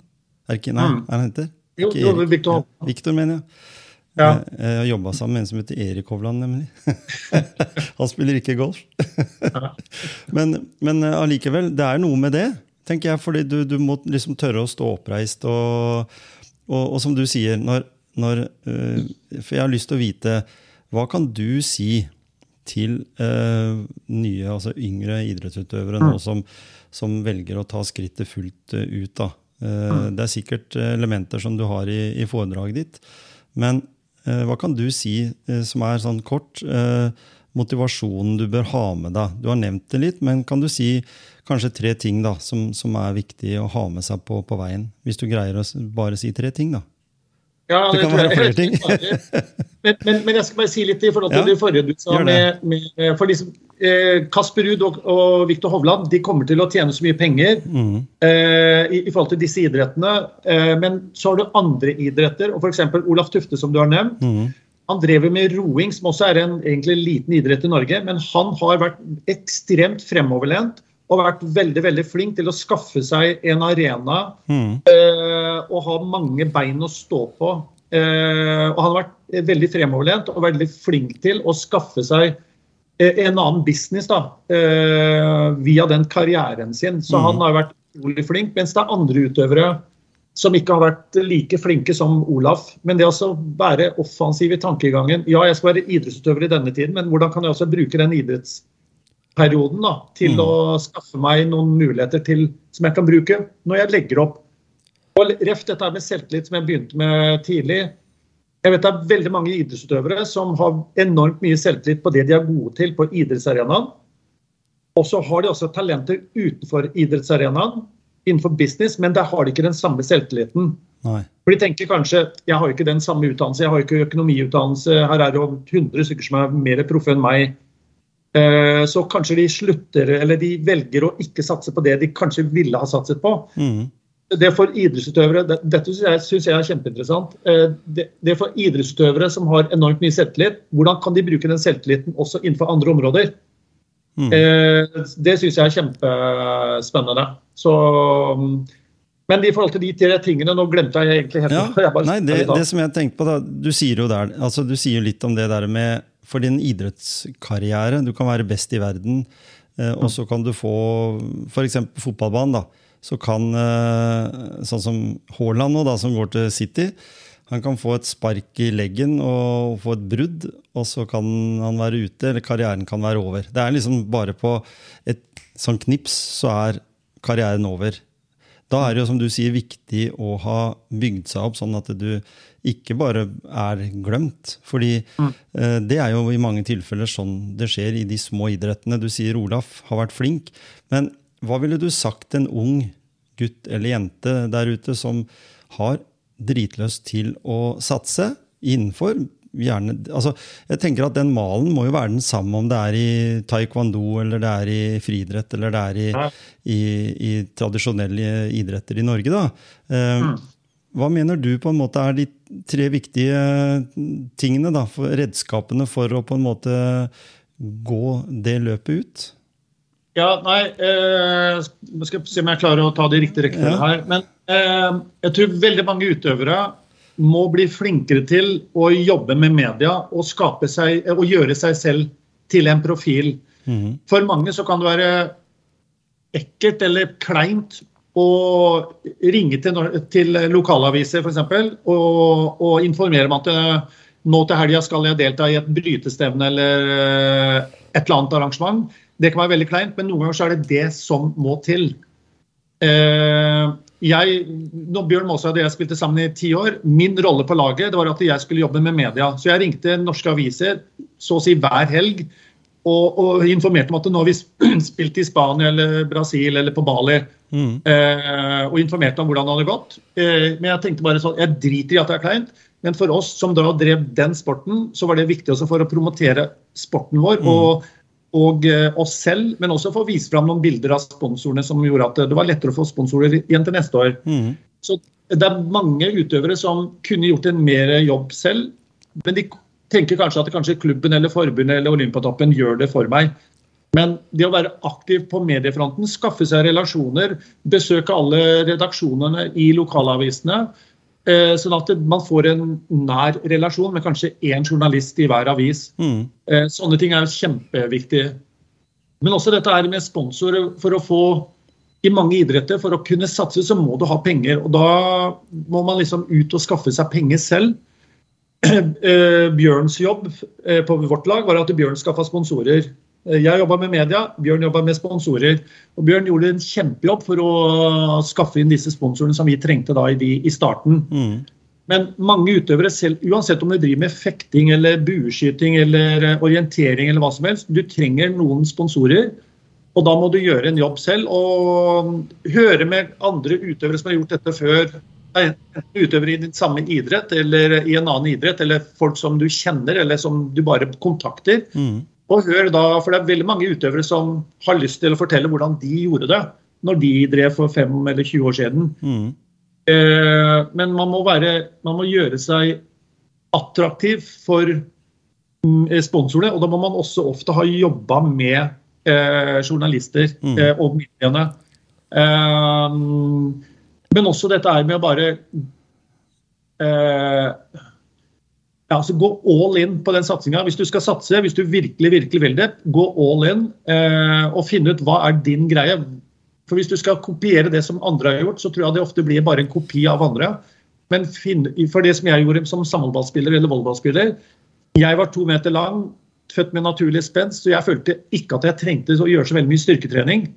Er ikke, nei, mm. er han heter? Jo, jo Victor. Ja, Victor, mener jeg. Ja. Jeg har jobba sammen med en som heter Erik Hovland, nemlig. han spiller ikke golf. men, men eh, allikevel, det er noe med det, tenker jeg. fordi du, du må liksom tørre å stå oppreist. Og, og, og som du sier, når, når uh, For jeg har lyst til å vite Hva kan du si til uh, nye, altså yngre idrettsutøvere nå mm. som, som velger å ta skrittet fullt ut? da, Eh, mm. Det er sikkert eh, elementer som du har i, i foredraget ditt. Men eh, hva kan du si som er sånn kort motivasjonen du bør ha med deg? Du har nevnt det litt, men kan du si kanskje tre ting da, som, som er viktig å ha med seg på, på veien? Hvis du greier å bare si tre ting, da. Ja, det, kan være flere ting. men, men, men, jeg skal bare si litt i forhold til ja, det forrige du sa. Med, med, for liksom, Eh, Kasper Ruud og, og Viktor Hovland de kommer til å tjene så mye penger mm. eh, i, i, forhold til disse idrettene. Eh, men så har du andre idretter, og f.eks. Olaf Tufte, som du har nevnt. Mm. Han drever med roing, som også er en egentlig liten idrett i Norge. Men han har vært ekstremt fremoverlent og vært veldig veldig flink til å skaffe seg en arena mm. eh, og ha mange bein å stå på. Eh, og han har vært veldig fremoverlent og veldig flink til å skaffe seg Eh, en annen business da, eh, via den karrieren sin. Så mm. han har vært utrolig flink. Mens det er andre utøvere som ikke har vært like flinke som Olaf. Men det å være offensiv i tankegangen Ja, jeg skal være idrettsutøver i denne tiden, men hvordan kan jeg også bruke den idrettsperioden da, til mm. å skaffe meg noen muligheter til, som jeg kan bruke når jeg legger opp. Og Ref dette med selvtillit som jeg begynte med tidlig. Jeg vet det er veldig mange idrettsutøvere som har enormt mye selvtillit på det de er gode til på idrettsarenaen. Og så har de også talenter utenfor idrettsarenaen, innenfor business, men der har de ikke den samme selvtilliten. Nei. For de tenker kanskje jeg har ikke den samme utdannelse, jeg har ikke økonomiutdannelse, her er det jo 100 stykker som er mer proffe enn meg. Eh, så kanskje de slutter, eller de velger å ikke satse på det de kanskje ville ha satset på. Mm det for idrettsutøvere, Dette syns jeg er kjempeinteressant. Eh, det, det for idrettsutøvere som har enormt mye selvtillit, hvordan kan de bruke den selvtilliten også innenfor andre områder? Mm. Eh, det syns jeg er kjempespennende. Så, men i forhold til de tre tingene Nå glemte jeg egentlig helt ja, nei, det, det, som jeg tenkte på da, Du sier jo der, altså du sier litt om det der med For din idrettskarriere, du kan være best i verden, eh, og så kan du få f.eks. fotballbanen. da, så kan eh, sånn som Haaland nå, da, som går til City han kan få et spark i leggen og få et brudd, og så kan han være ute, eller karrieren kan være over. Det er liksom bare på et sånn knips så er karrieren over. Da er det jo, som du sier, viktig å ha bygd seg opp sånn at du ikke bare er glemt. Fordi mm. eh, det er jo i mange tilfeller sånn det skjer i de små idrettene. Du sier Olaf har vært flink, men hva ville du sagt en ung gutt eller jente der ute som har dritløst til å satse innenfor gjerne, altså, jeg tenker at Den malen må jo være den samme om det er i taekwondo, eller det er i friidrett eller det er i, i, i tradisjonelle idretter i Norge. da. Uh, mm. Hva mener du på en måte er de tre viktige tingene, da, for redskapene for å på en måte gå det løpet ut? Ja, nei eh, skal se om jeg klarer å ta de riktige rekkefølge ja. her. Men eh, jeg tror veldig mange utøvere må bli flinkere til å jobbe med media og, skape seg, og gjøre seg selv til en profil. Mm. For mange så kan det være ekkelt eller kleint å ringe til, til lokalaviser f.eks. Og, og informere om at eh, nå til helga skal jeg delta i et brytestevne eller eh, et eller annet arrangement. Det kan være veldig kleint, men noen ganger så er det det som må til. Eh, jeg, når Bjørn Maasøy og jeg spilte sammen i ti år, min rolle på laget det var at jeg skulle jobbe med media. Så jeg ringte norske aviser så å si hver helg og, og informerte om at nå har vi spilt i Spania eller Brasil eller på Bali. Mm. Eh, og informerte om hvordan det hadde gått. Eh, men jeg tenkte bare sånn, jeg driter i at det er kleint. Men for oss som da drev den sporten, så var det viktig også for å promotere sporten vår. Mm. og og eh, oss selv, men også for å vise fram noen bilder av sponsorene som gjorde at det var lettere å få sponsorer igjen til neste år. Mm. Så det er mange utøvere som kunne gjort en mer jobb selv, men de tenker kanskje at kanskje klubben eller forbundet eller Olympiatoppen gjør det for meg. Men det å være aktiv på mediefronten, skaffe seg relasjoner, besøke alle redaksjonene i lokalavisene, eh, sånn at man får en nær relasjon med kanskje én journalist i hver avis. Mm. Eh, sånne ting er kjempeviktig. Men også dette er med sponsorer for å få i mange idretter, For å kunne satse så må du ha penger. og Da må man liksom ut og skaffe seg penger selv. Eh, Bjørns jobb på vårt lag var at Bjørn skaffa sponsorer. Eh, jeg jobba med media, Bjørn jobba med sponsorer. Og Bjørn gjorde en kjempejobb for å skaffe inn disse sponsorene som vi trengte da i, de, i starten. Mm. Men mange utøvere, selv, uansett om du driver med fekting eller bueskyting eller orientering eller hva som helst, du trenger noen sponsorer. Og da må du gjøre en jobb selv og høre med andre utøvere som har gjort dette før utøvere i din samme idrett eller i en annen idrett, eller folk som du kjenner eller som du bare kontakter. Mm. Og hør da, for det er veldig mange utøvere som har lyst til å fortelle hvordan de gjorde det når de drev for fem eller 20 år siden. Mm. Eh, men man må, være, man må gjøre seg attraktiv for mm, sponsorene, og da må man også ofte ha jobba med eh, journalister mm. eh, og mediene. Eh, men også dette er med å bare eh, ja, altså Gå all in på den satsinga. Hvis du skal satse, hvis du virkelig virkelig vil det, gå all in eh, og finne ut hva er din greie. For Hvis du skal kopiere det som andre har gjort, så tror jeg det ofte blir bare en kopi av andre. Men for det som jeg gjorde som sammenballspiller eller volleyballspiller Jeg var to meter lang, født med naturlig spenst, så jeg følte ikke at jeg trengte å gjøre så veldig mye styrketrening.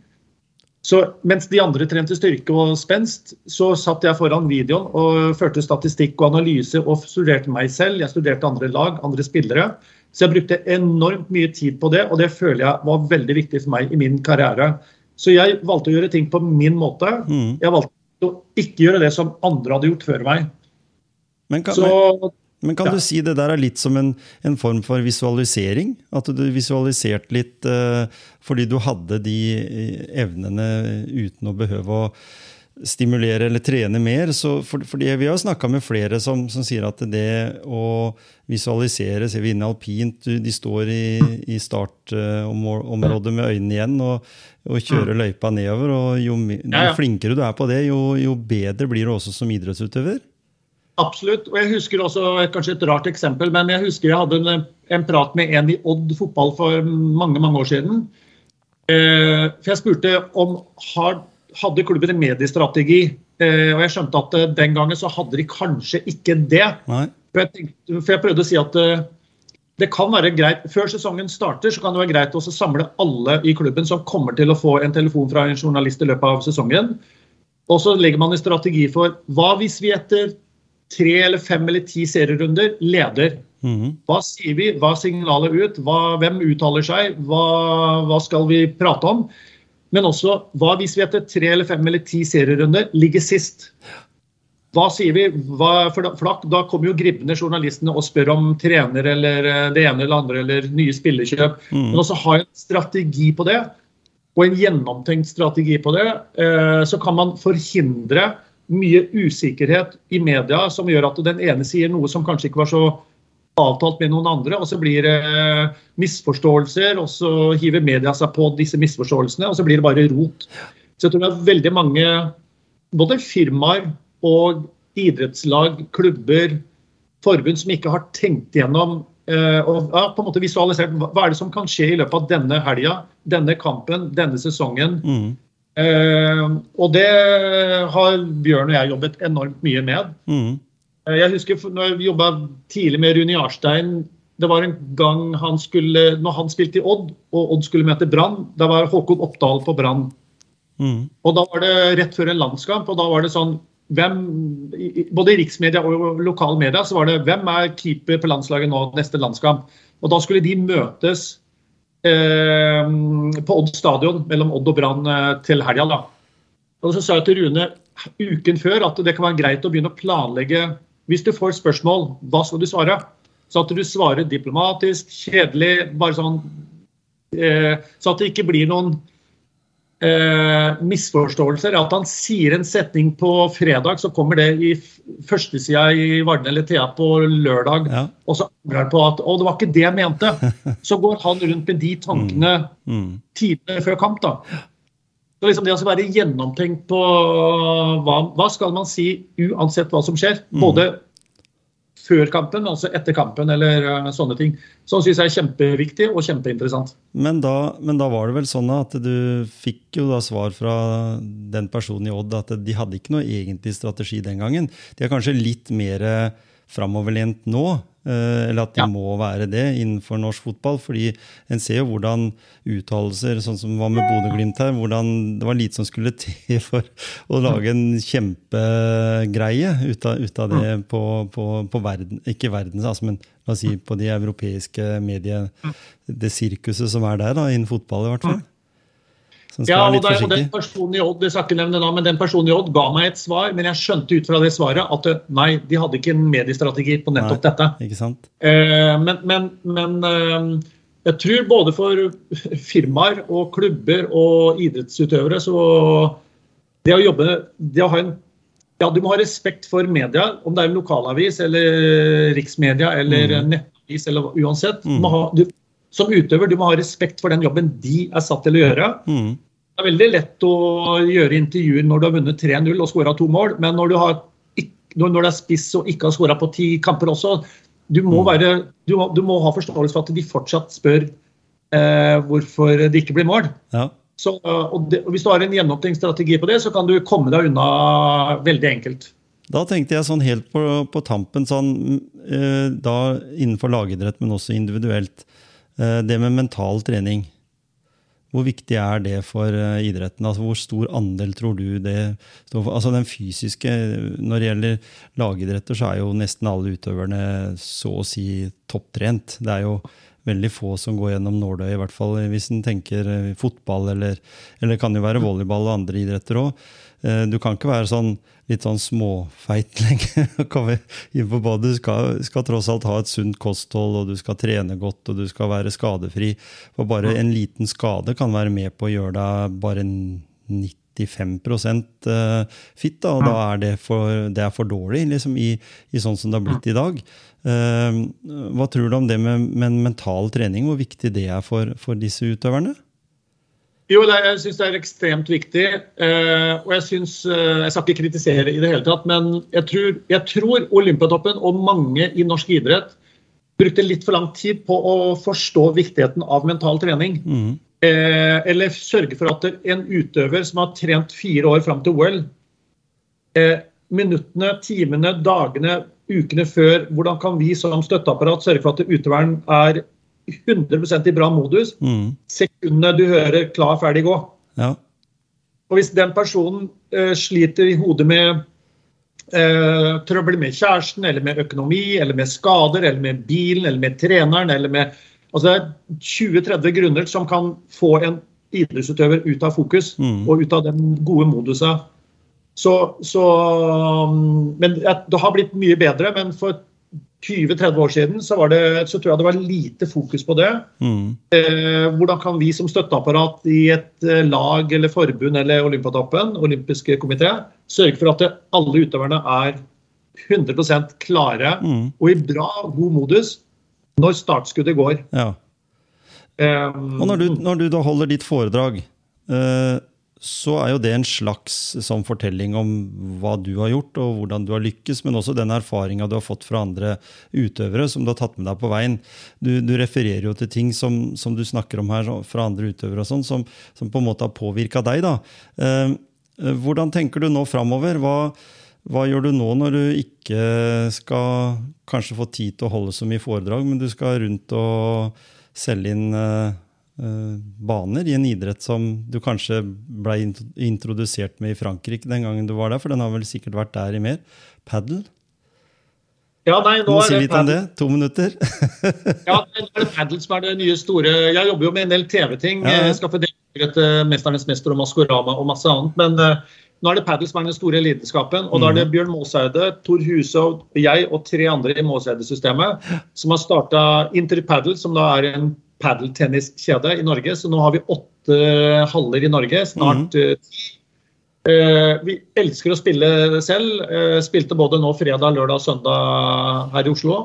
Så mens de andre trente styrke og spenst, så satt jeg foran videoen og førte statistikk og analyse og studerte meg selv. Jeg studerte andre lag, andre spillere. Så jeg brukte enormt mye tid på det, og det føler jeg var veldig viktig for meg i min karriere. Så jeg valgte å gjøre ting på min måte. Mm. Jeg valgte å ikke gjøre det som andre hadde gjort før meg. Men kan, så, men kan ja. du si det der er litt som en, en, form for visualisering? At du visualiserte litt uh, fordi du hadde de eh, evnene uten å behøve å stimulere eller trene mer. Så for, fordi Vi har snakka med flere som, som, sier at det å visualisere Ser vi inne alpint, de står i, i startområdet med øynene igjen og, og kjører løypa nedover. og Jo, jo flinkere du er på det, jo, jo bedre blir du også som idrettsutøver. Absolutt. Og jeg husker også kanskje et rart eksempel, men jeg husker jeg hadde en, en prat med en i Odd fotball for mange mange år siden. Eh, for jeg spurte om har, hadde klubben en mediestrategi. Eh, og jeg skjønte at eh, den gangen så hadde de kanskje ikke det. For jeg, tenkte, for jeg, prøvde å si at eh, det kan være greit, Før sesongen starter, så kan det være greit å samle alle i klubben som kommer til å få en telefon fra en journalist i løpet av sesongen. Og så legger man en strategi for hva hvis vi etter tre eller fem eller ti serierunder leder. Mm. Hva sier vi? Hva er signalet ut? Hva, hvem uttaler seg? Hva, hva, skal vi prate om? Men også hva hvis vi etter tre eller fem eller ti serierunder ligger sist? Hva sier vi? Hva, for, da, for da, kommer jo gribbende journalistene og spør om trener eller eh, det ene eller andre eller nye spillerkjøp. Mm. Men også ha en strategi på det, og en gjennomtenkt strategi på det. Eh, så kan man forhindre mye usikkerhet i media som gjør at den ene sier noe som kanskje ikke var så avtalt med noen andre, og så blir det misforståelser, og så hiver media seg på disse misforståelsene, og så blir det bare rot. Så jeg tror det er veldig mange, både firmaer og idrettslag, klubber, forbund som ikke har tenkt gjennom eh, og ja, på en måte visualisert hva er det som kan skje i løpet av denne helga, denne kampen, denne sesongen. Mm. Eh, og det har Bjørn og jeg jobbet enormt mye med. Mm. Eh, Jeg husker når vi jobba tidlig med Rune Jarstein. Det var en gang han skulle, når han spilte i Odd, og Odd skulle møte Brann. Da var Håkon Oppdal på Brann. Mm. Og da var det rett før en landskamp, og da var det sånn hvem, Både i riksmedia og lokale media så var det hvem er keeper på landslaget nå neste landskamp. Og da skulle de møtes på Odd stadion mellom Odd og Brann eh, til helga. Og så sa jeg til Rune uken før at det kan være greit å begynne å planlegge Hvis du får spørsmål, hva skal du svare? Så at du svarer diplomatisk, kjedelig, bare sånn eh, Så at det ikke blir noen eh, misforståelser. At han sier en setning på fredag, så kommer det i førstesida i Varden eller Thea på lørdag. Ja. Og så angrer han på at 'Å, det var ikke det jeg mente'. Så går han rundt med de tankene Mm. tidene før kamp. da. Så liksom Det å være gjennomtenkt på hva, hva skal man si uansett hva som skjer. Både før kampen, men også etter kampen eller eh, sånne ting. Som syns jeg er kjempeviktig og kjempeinteressant. Men da, men da var det vel sånn at du fikk jo da svar fra den personen i Odd at de hadde ikke noe egentlig strategi den gangen. De er kanskje litt mer framoverlent nå, eller at de Ja. må være det innenfor norsk fotball. fordi en ser jo hvordan uttalelser, sånn som var med Bodø-Glimt her, hvordan det var lite som skulle til for å lage en kjempegreie ut av, ut av det på, på, på verden, ikke verden, altså, men la oss si på de europeiske medier, det sirkuset som er der, da, innen fotball i hvert fall. Ja, og, der, og den personen i Odd jeg skal ikke nevne navn, men den personen i Odd ga meg et svar, men jeg skjønte ut fra det svaret at eh, nei, de hadde ikke en mediestrategi på nettopp Nei. dette. Ikke sant? Eh, men men, men eh, jeg tror både for firmaer og klubber og idrettsutøvere så det å jobbe det å ha en ja, Du må ha respekt for media, om det er en lokalavis eller riksmedia eller Mm. nettavis eller uansett. Ha, du, som utøver du må ha respekt for den jobben de er satt til å gjøre. Mm. Det er veldig lett å gjøre intervjuer når du har vunnet 3-0 og skåra to mål, men når du, har, når du er spiss og ikke har skåra på ti kamper også, du må, være, du, må, du må ha forståelse for at de fortsatt spør eh, hvorfor det ikke blir mål. Ja. Så, eh, og det, og hvis du har en gjennomtenkt på det, så kan du komme deg unna veldig enkelt. Da tenkte jeg sånn helt på, på tampen, sånn, eh, da innenfor lagidrett, men også individuelt, det med mental trening. Hvor viktig er det for eh, idretten? Altså, hvor stor andel tror du det står for? Altså den fysiske, Når det gjelder lagidretter, så er jo nesten alle utøverne så å si topptrent. Det er jo veldig få som går gjennom nåløyet, i hvert fall hvis en tenker eh, fotball, eller, eller kan jo være volleyball og andre idretter òg. Du kan ikke være sånn litt sånn småfeit lenge. Inn på badet. Du skal, skal tross alt ha et sunt kosthold, og du skal trene godt og du skal være skadefri. For bare en liten skade kan være med på å gjøre deg bare 95 eh, fit, da, og da er det for, det er for dårlig liksom, i, i sånn som det har blitt i dag. Eh, Hva tror du om det med, med mental trening, hvor viktig det er for, for disse utøverne? Jo, er, jeg syns det er ekstremt viktig. Eh, og jeg syns eh, Jeg skal ikke kritisere i det hele tatt, men jeg tror, jeg tror Olympiatoppen og mange i norsk idrett brukte litt for lang tid på å forstå viktigheten av mental trening. Mm. Eh, eller sørge for at en utøver som har trent fire år fram til OL eh, Minuttene, timene, dagene, ukene før, hvordan kan vi som støtteapparat sørge for at utøveren er 100% i bra modus Mm. sekundene du hører 'klar, ferdig, gå'? Ja. Og hvis den personen uh, sliter i hodet med uh, trøbbel med kjæresten, eller med økonomi, eller med skader, eller med bilen, eller med treneren, eller med Altså det er 20-30 grunner som kan få en idrettsutøver ut av fokus Mm. og ut av den gode modusen Så, så um, Men det har blitt mye bedre. Men for 20-30 år siden så, det, så, tror jeg det var lite fokus på det. Mm. Eh, hvordan kan vi som støtteapparat i et eh, lag eller forbund eller Olympiatoppen, olympiske komité, sørge for at alle utøverne er 100 klare mm. og i bra, god modus når startskuddet går. Ja. Um, og når du, når du, da holder ditt foredrag, uh, så er jo det en slags sånn fortelling om hva du har gjort, og hvordan du har lykkes, men også den erfaringa du har fått fra andre utøvere som du har tatt med deg på veien. Du, du refererer jo til ting som, som, du snakker om her fra andre utøvere, og sånn, som, som, på en måte har påvirka deg. da. Eh, hvordan tenker du nå framover? Hva, hva gjør du nå når du ikke skal kanskje få tid til å holde så mye foredrag, men du skal rundt og selge inn eh, Eh, baner i en idrett som du kanskje ble introdusert med i Frankrike den gangen du var der, for den har vel sikkert vært der i mer? Padel? Ja, nei, nå er si litt om det. To minutter. ja, nå er det padel som er det nye store. Jeg jobber jo med en del TV-ting. Ja, ja. Skal få delt uh, 'Mesternes mester' og 'Maskorama' og masse annet. Men uh, nå er det padel som er den store lidenskapen. Og mm. da er det mhm. Bjørn Måseide, Tor Husov, jeg og tre andre i Måseide-systemet som har starta Interpadel, som da er en padeltenniskjede i Norge. Så nå har vi åtte haller i Norge, snart ti. Mm. Uh, vi elsker å spille selv. Uh, spilte både nå fredag, lørdag og søndag her i Oslo.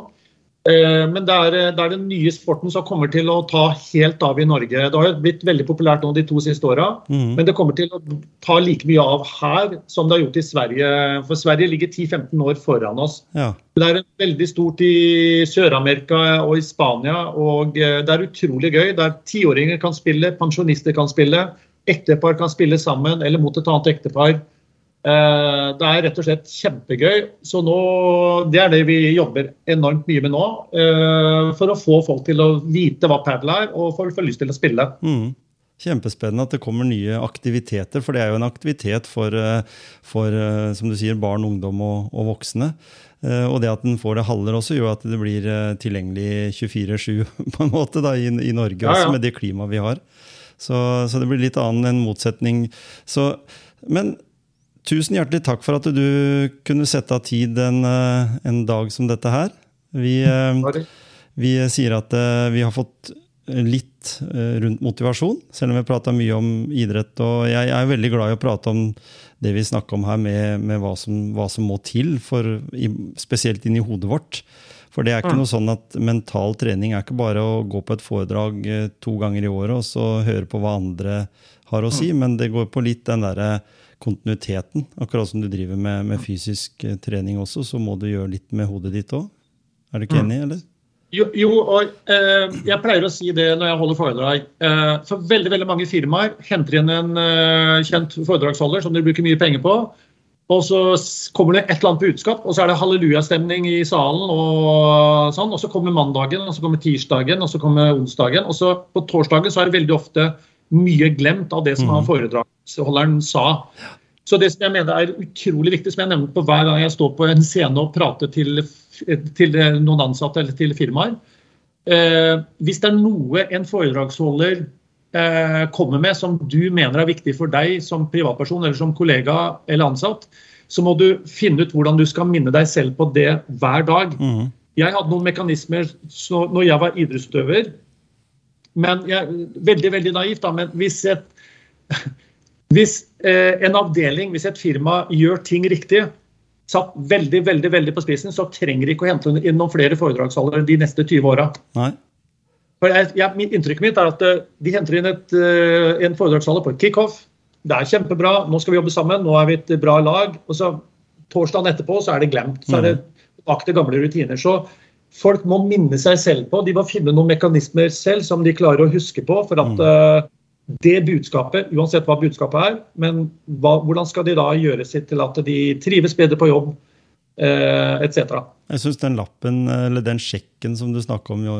Uh, men det er, det er, den nye sporten som kommer til å ta helt av i Norge. Det har blitt veldig populært nå de to siste åra, mm. men det kommer til å ta like mye av her som det har gjort i Sverige. For Sverige ligger 10-15 år foran oss. Ja. Det er veldig stort i Sør-Amerika og i Spania, og eh, det er utrolig gøy. Der tiåringer kan spille, pensjonister kan spille, ektepar kan spille sammen eller mot et annet ektepar. Eh, det er rett og slett kjempegøy. Så nå, Det er det vi jobber enormt mye med nå. Eh, for å få folk til å vite hva padel er, og for å få lyst til å spille. Mm. Kjempespennende at det kommer nye aktiviteter, for det er jo en aktivitet for, for som du sier, barn, ungdom og, og voksne. Eh, og det at den får det haller også, gjør at det blir eh, tilgjengelig 24-7 på en måte da, i, i Norge, ja, ja. også med det klimaet vi har. Så, så, det blir litt annen enn motsetning. Så, men tusen hjertelig takk for at du kunne sette av tid en, eh, en dag som dette her. Vi, vi sier at vi har fått litt rundt motivasjon, selv om vi har prata mye om idrett. Og jeg er veldig glad i å prate om det vi snakker om her, med, med hva, som, hva, som, må til, for, spesielt inn i hodet vårt. For det er ikke mm. noe sånn at mental trening er ikke bare å gå på et foredrag eh, to ganger i året og så høre på hva andre har å si, mm. men det går på litt den derre kontinuiteten. Akkurat som du driver med, med, fysisk eh, trening også, så må du gjøre litt med hodet ditt òg. Er du ikke mm. enig, eller? Jo, jo og eh, jeg pleier å si det når jeg holder foredrag. Eh, for veldig veldig mange firmaer henter inn en eh, kjent foredragsholder som de bruker mye penger på. Og så kommer det et eller annet budskap, og så er det hallelujastemning i salen. Og sånn, og så kommer mandagen, og så kommer tirsdagen, og så kommer onsdagen. Og så på torsdagen så er det veldig ofte mye glemt av det som mm. Foredragsholderen sa. Så det som jeg mener er utrolig viktig, som jeg nevner på hver gang jeg står på en scene og prater til, til noen ansatte eller til firmaer eh, Hvis det er noe en foredragsholder eh, kommer med som du mener er viktig for deg som privatperson eller som kollega eller ansatt, så må du finne ut hvordan du skal minne deg selv på det hver dag. Mm. Jeg hadde noen mekanismer når jeg var idrettsutøver, men jeg, veldig veldig naivt, da, men hvis et hvis eh, en avdeling, hvis et firma gjør ting riktig, satt veldig veldig, veldig på spissen, så trenger de ikke å hente inn noen flere foredragsholdere de neste 20 åra. Inntrykket mitt er at uh, de henter inn et, uh, en foredragsholder på et kickoff. Det er kjempebra, nå skal vi jobbe sammen, nå er vi et bra lag. Og så torsdagen etterpå så er det glemt. Så er det akte tilbake til gamle rutiner. Så folk må minne seg selv på, de må finne noen mekanismer selv som de klarer å huske på. for at uh, det budskapet, uansett hva budskapet er, men hva, hvordan skal de da gjøre sitt til at de trives bedre på jobb, eh, etc. Jeg syns den lappen, eller den sjekken som du snakker om, jo,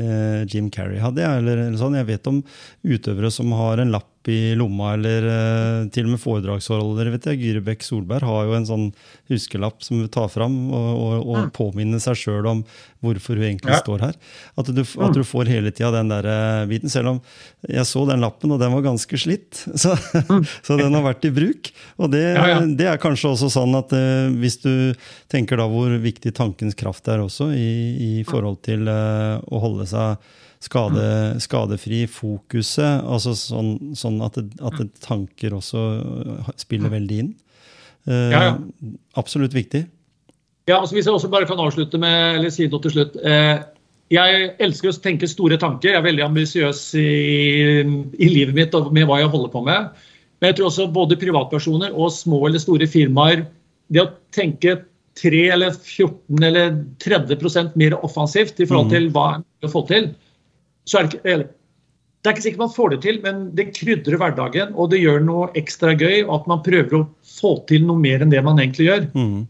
eh, Jim Carrey hadde, eller, eller sånn. jeg vet om utøvere som har en lapp i lomma, eller uh, til og med foredragsholder. vet jeg, Gyri Bekk Solberg har jo en sånn huskelapp som hun tar fram og, og, og mm. påminner seg sjøl om hvorfor hun egentlig ja. står her. At du, at mm. du får hele tida den der uh, biten. Selv om jeg så den lappen, og den var ganske slitt. Så, mm. så den har vært i bruk. Og det, ja, ja. det er kanskje også sånn at uh, hvis du tenker da hvor viktig tankens kraft er også, i, i forhold til uh, å holde seg skade, skadefri. Fokuset, altså sånn, sånn at, det, at det tanker også spiller veldig inn. Uh, ja, ja. Absolutt viktig. Ja, altså Hvis jeg også bare kan avslutte med, eller si noe til slutt. Eh, jeg elsker å tenke store tanker. Jeg er veldig ambisiøs i, i, livet mitt og med hva jeg holder på med. Men jeg tror også både privatpersoner og små eller store firmaer Det å tenke 3 eller 14 eller 30% mer offensivt i forhold til mm. hva en kan få til, så er det ikke eller, det er ikke sikkert man får det til, men det krydrer hverdagen og det gjør noe ekstra gøy. og At man prøver å få til noe mer enn det man egentlig gjør. Mm.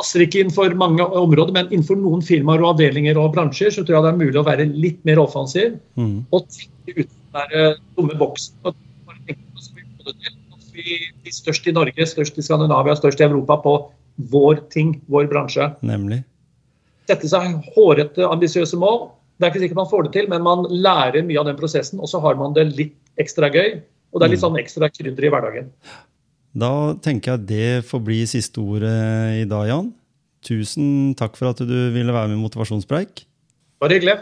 passer ikke innenfor mange områder, men innenfor noen firmaer og avdelinger og bransjer så tror jeg det er mulig å være litt mer offensiv mm. og tenke uten den dumme boksen. og bare tenke på så mye det til vi blir størst i Norge, størst i Skandinavia, størst i Europa på vår ting, vår bransje. Nemlig. Sette seg hårete, ambisiøse mål. Det er ikke sikkert man får det til, men man lærer mye av den prosessen, og så har man det litt ekstra gøy. Og det er litt mm. sånn ekstra krydder i hverdagen. Da tenker jeg det får bli siste ordet i dag, Jan. Tusen takk for at du ville være med i Motivasjonspreik. Bare hyggelig.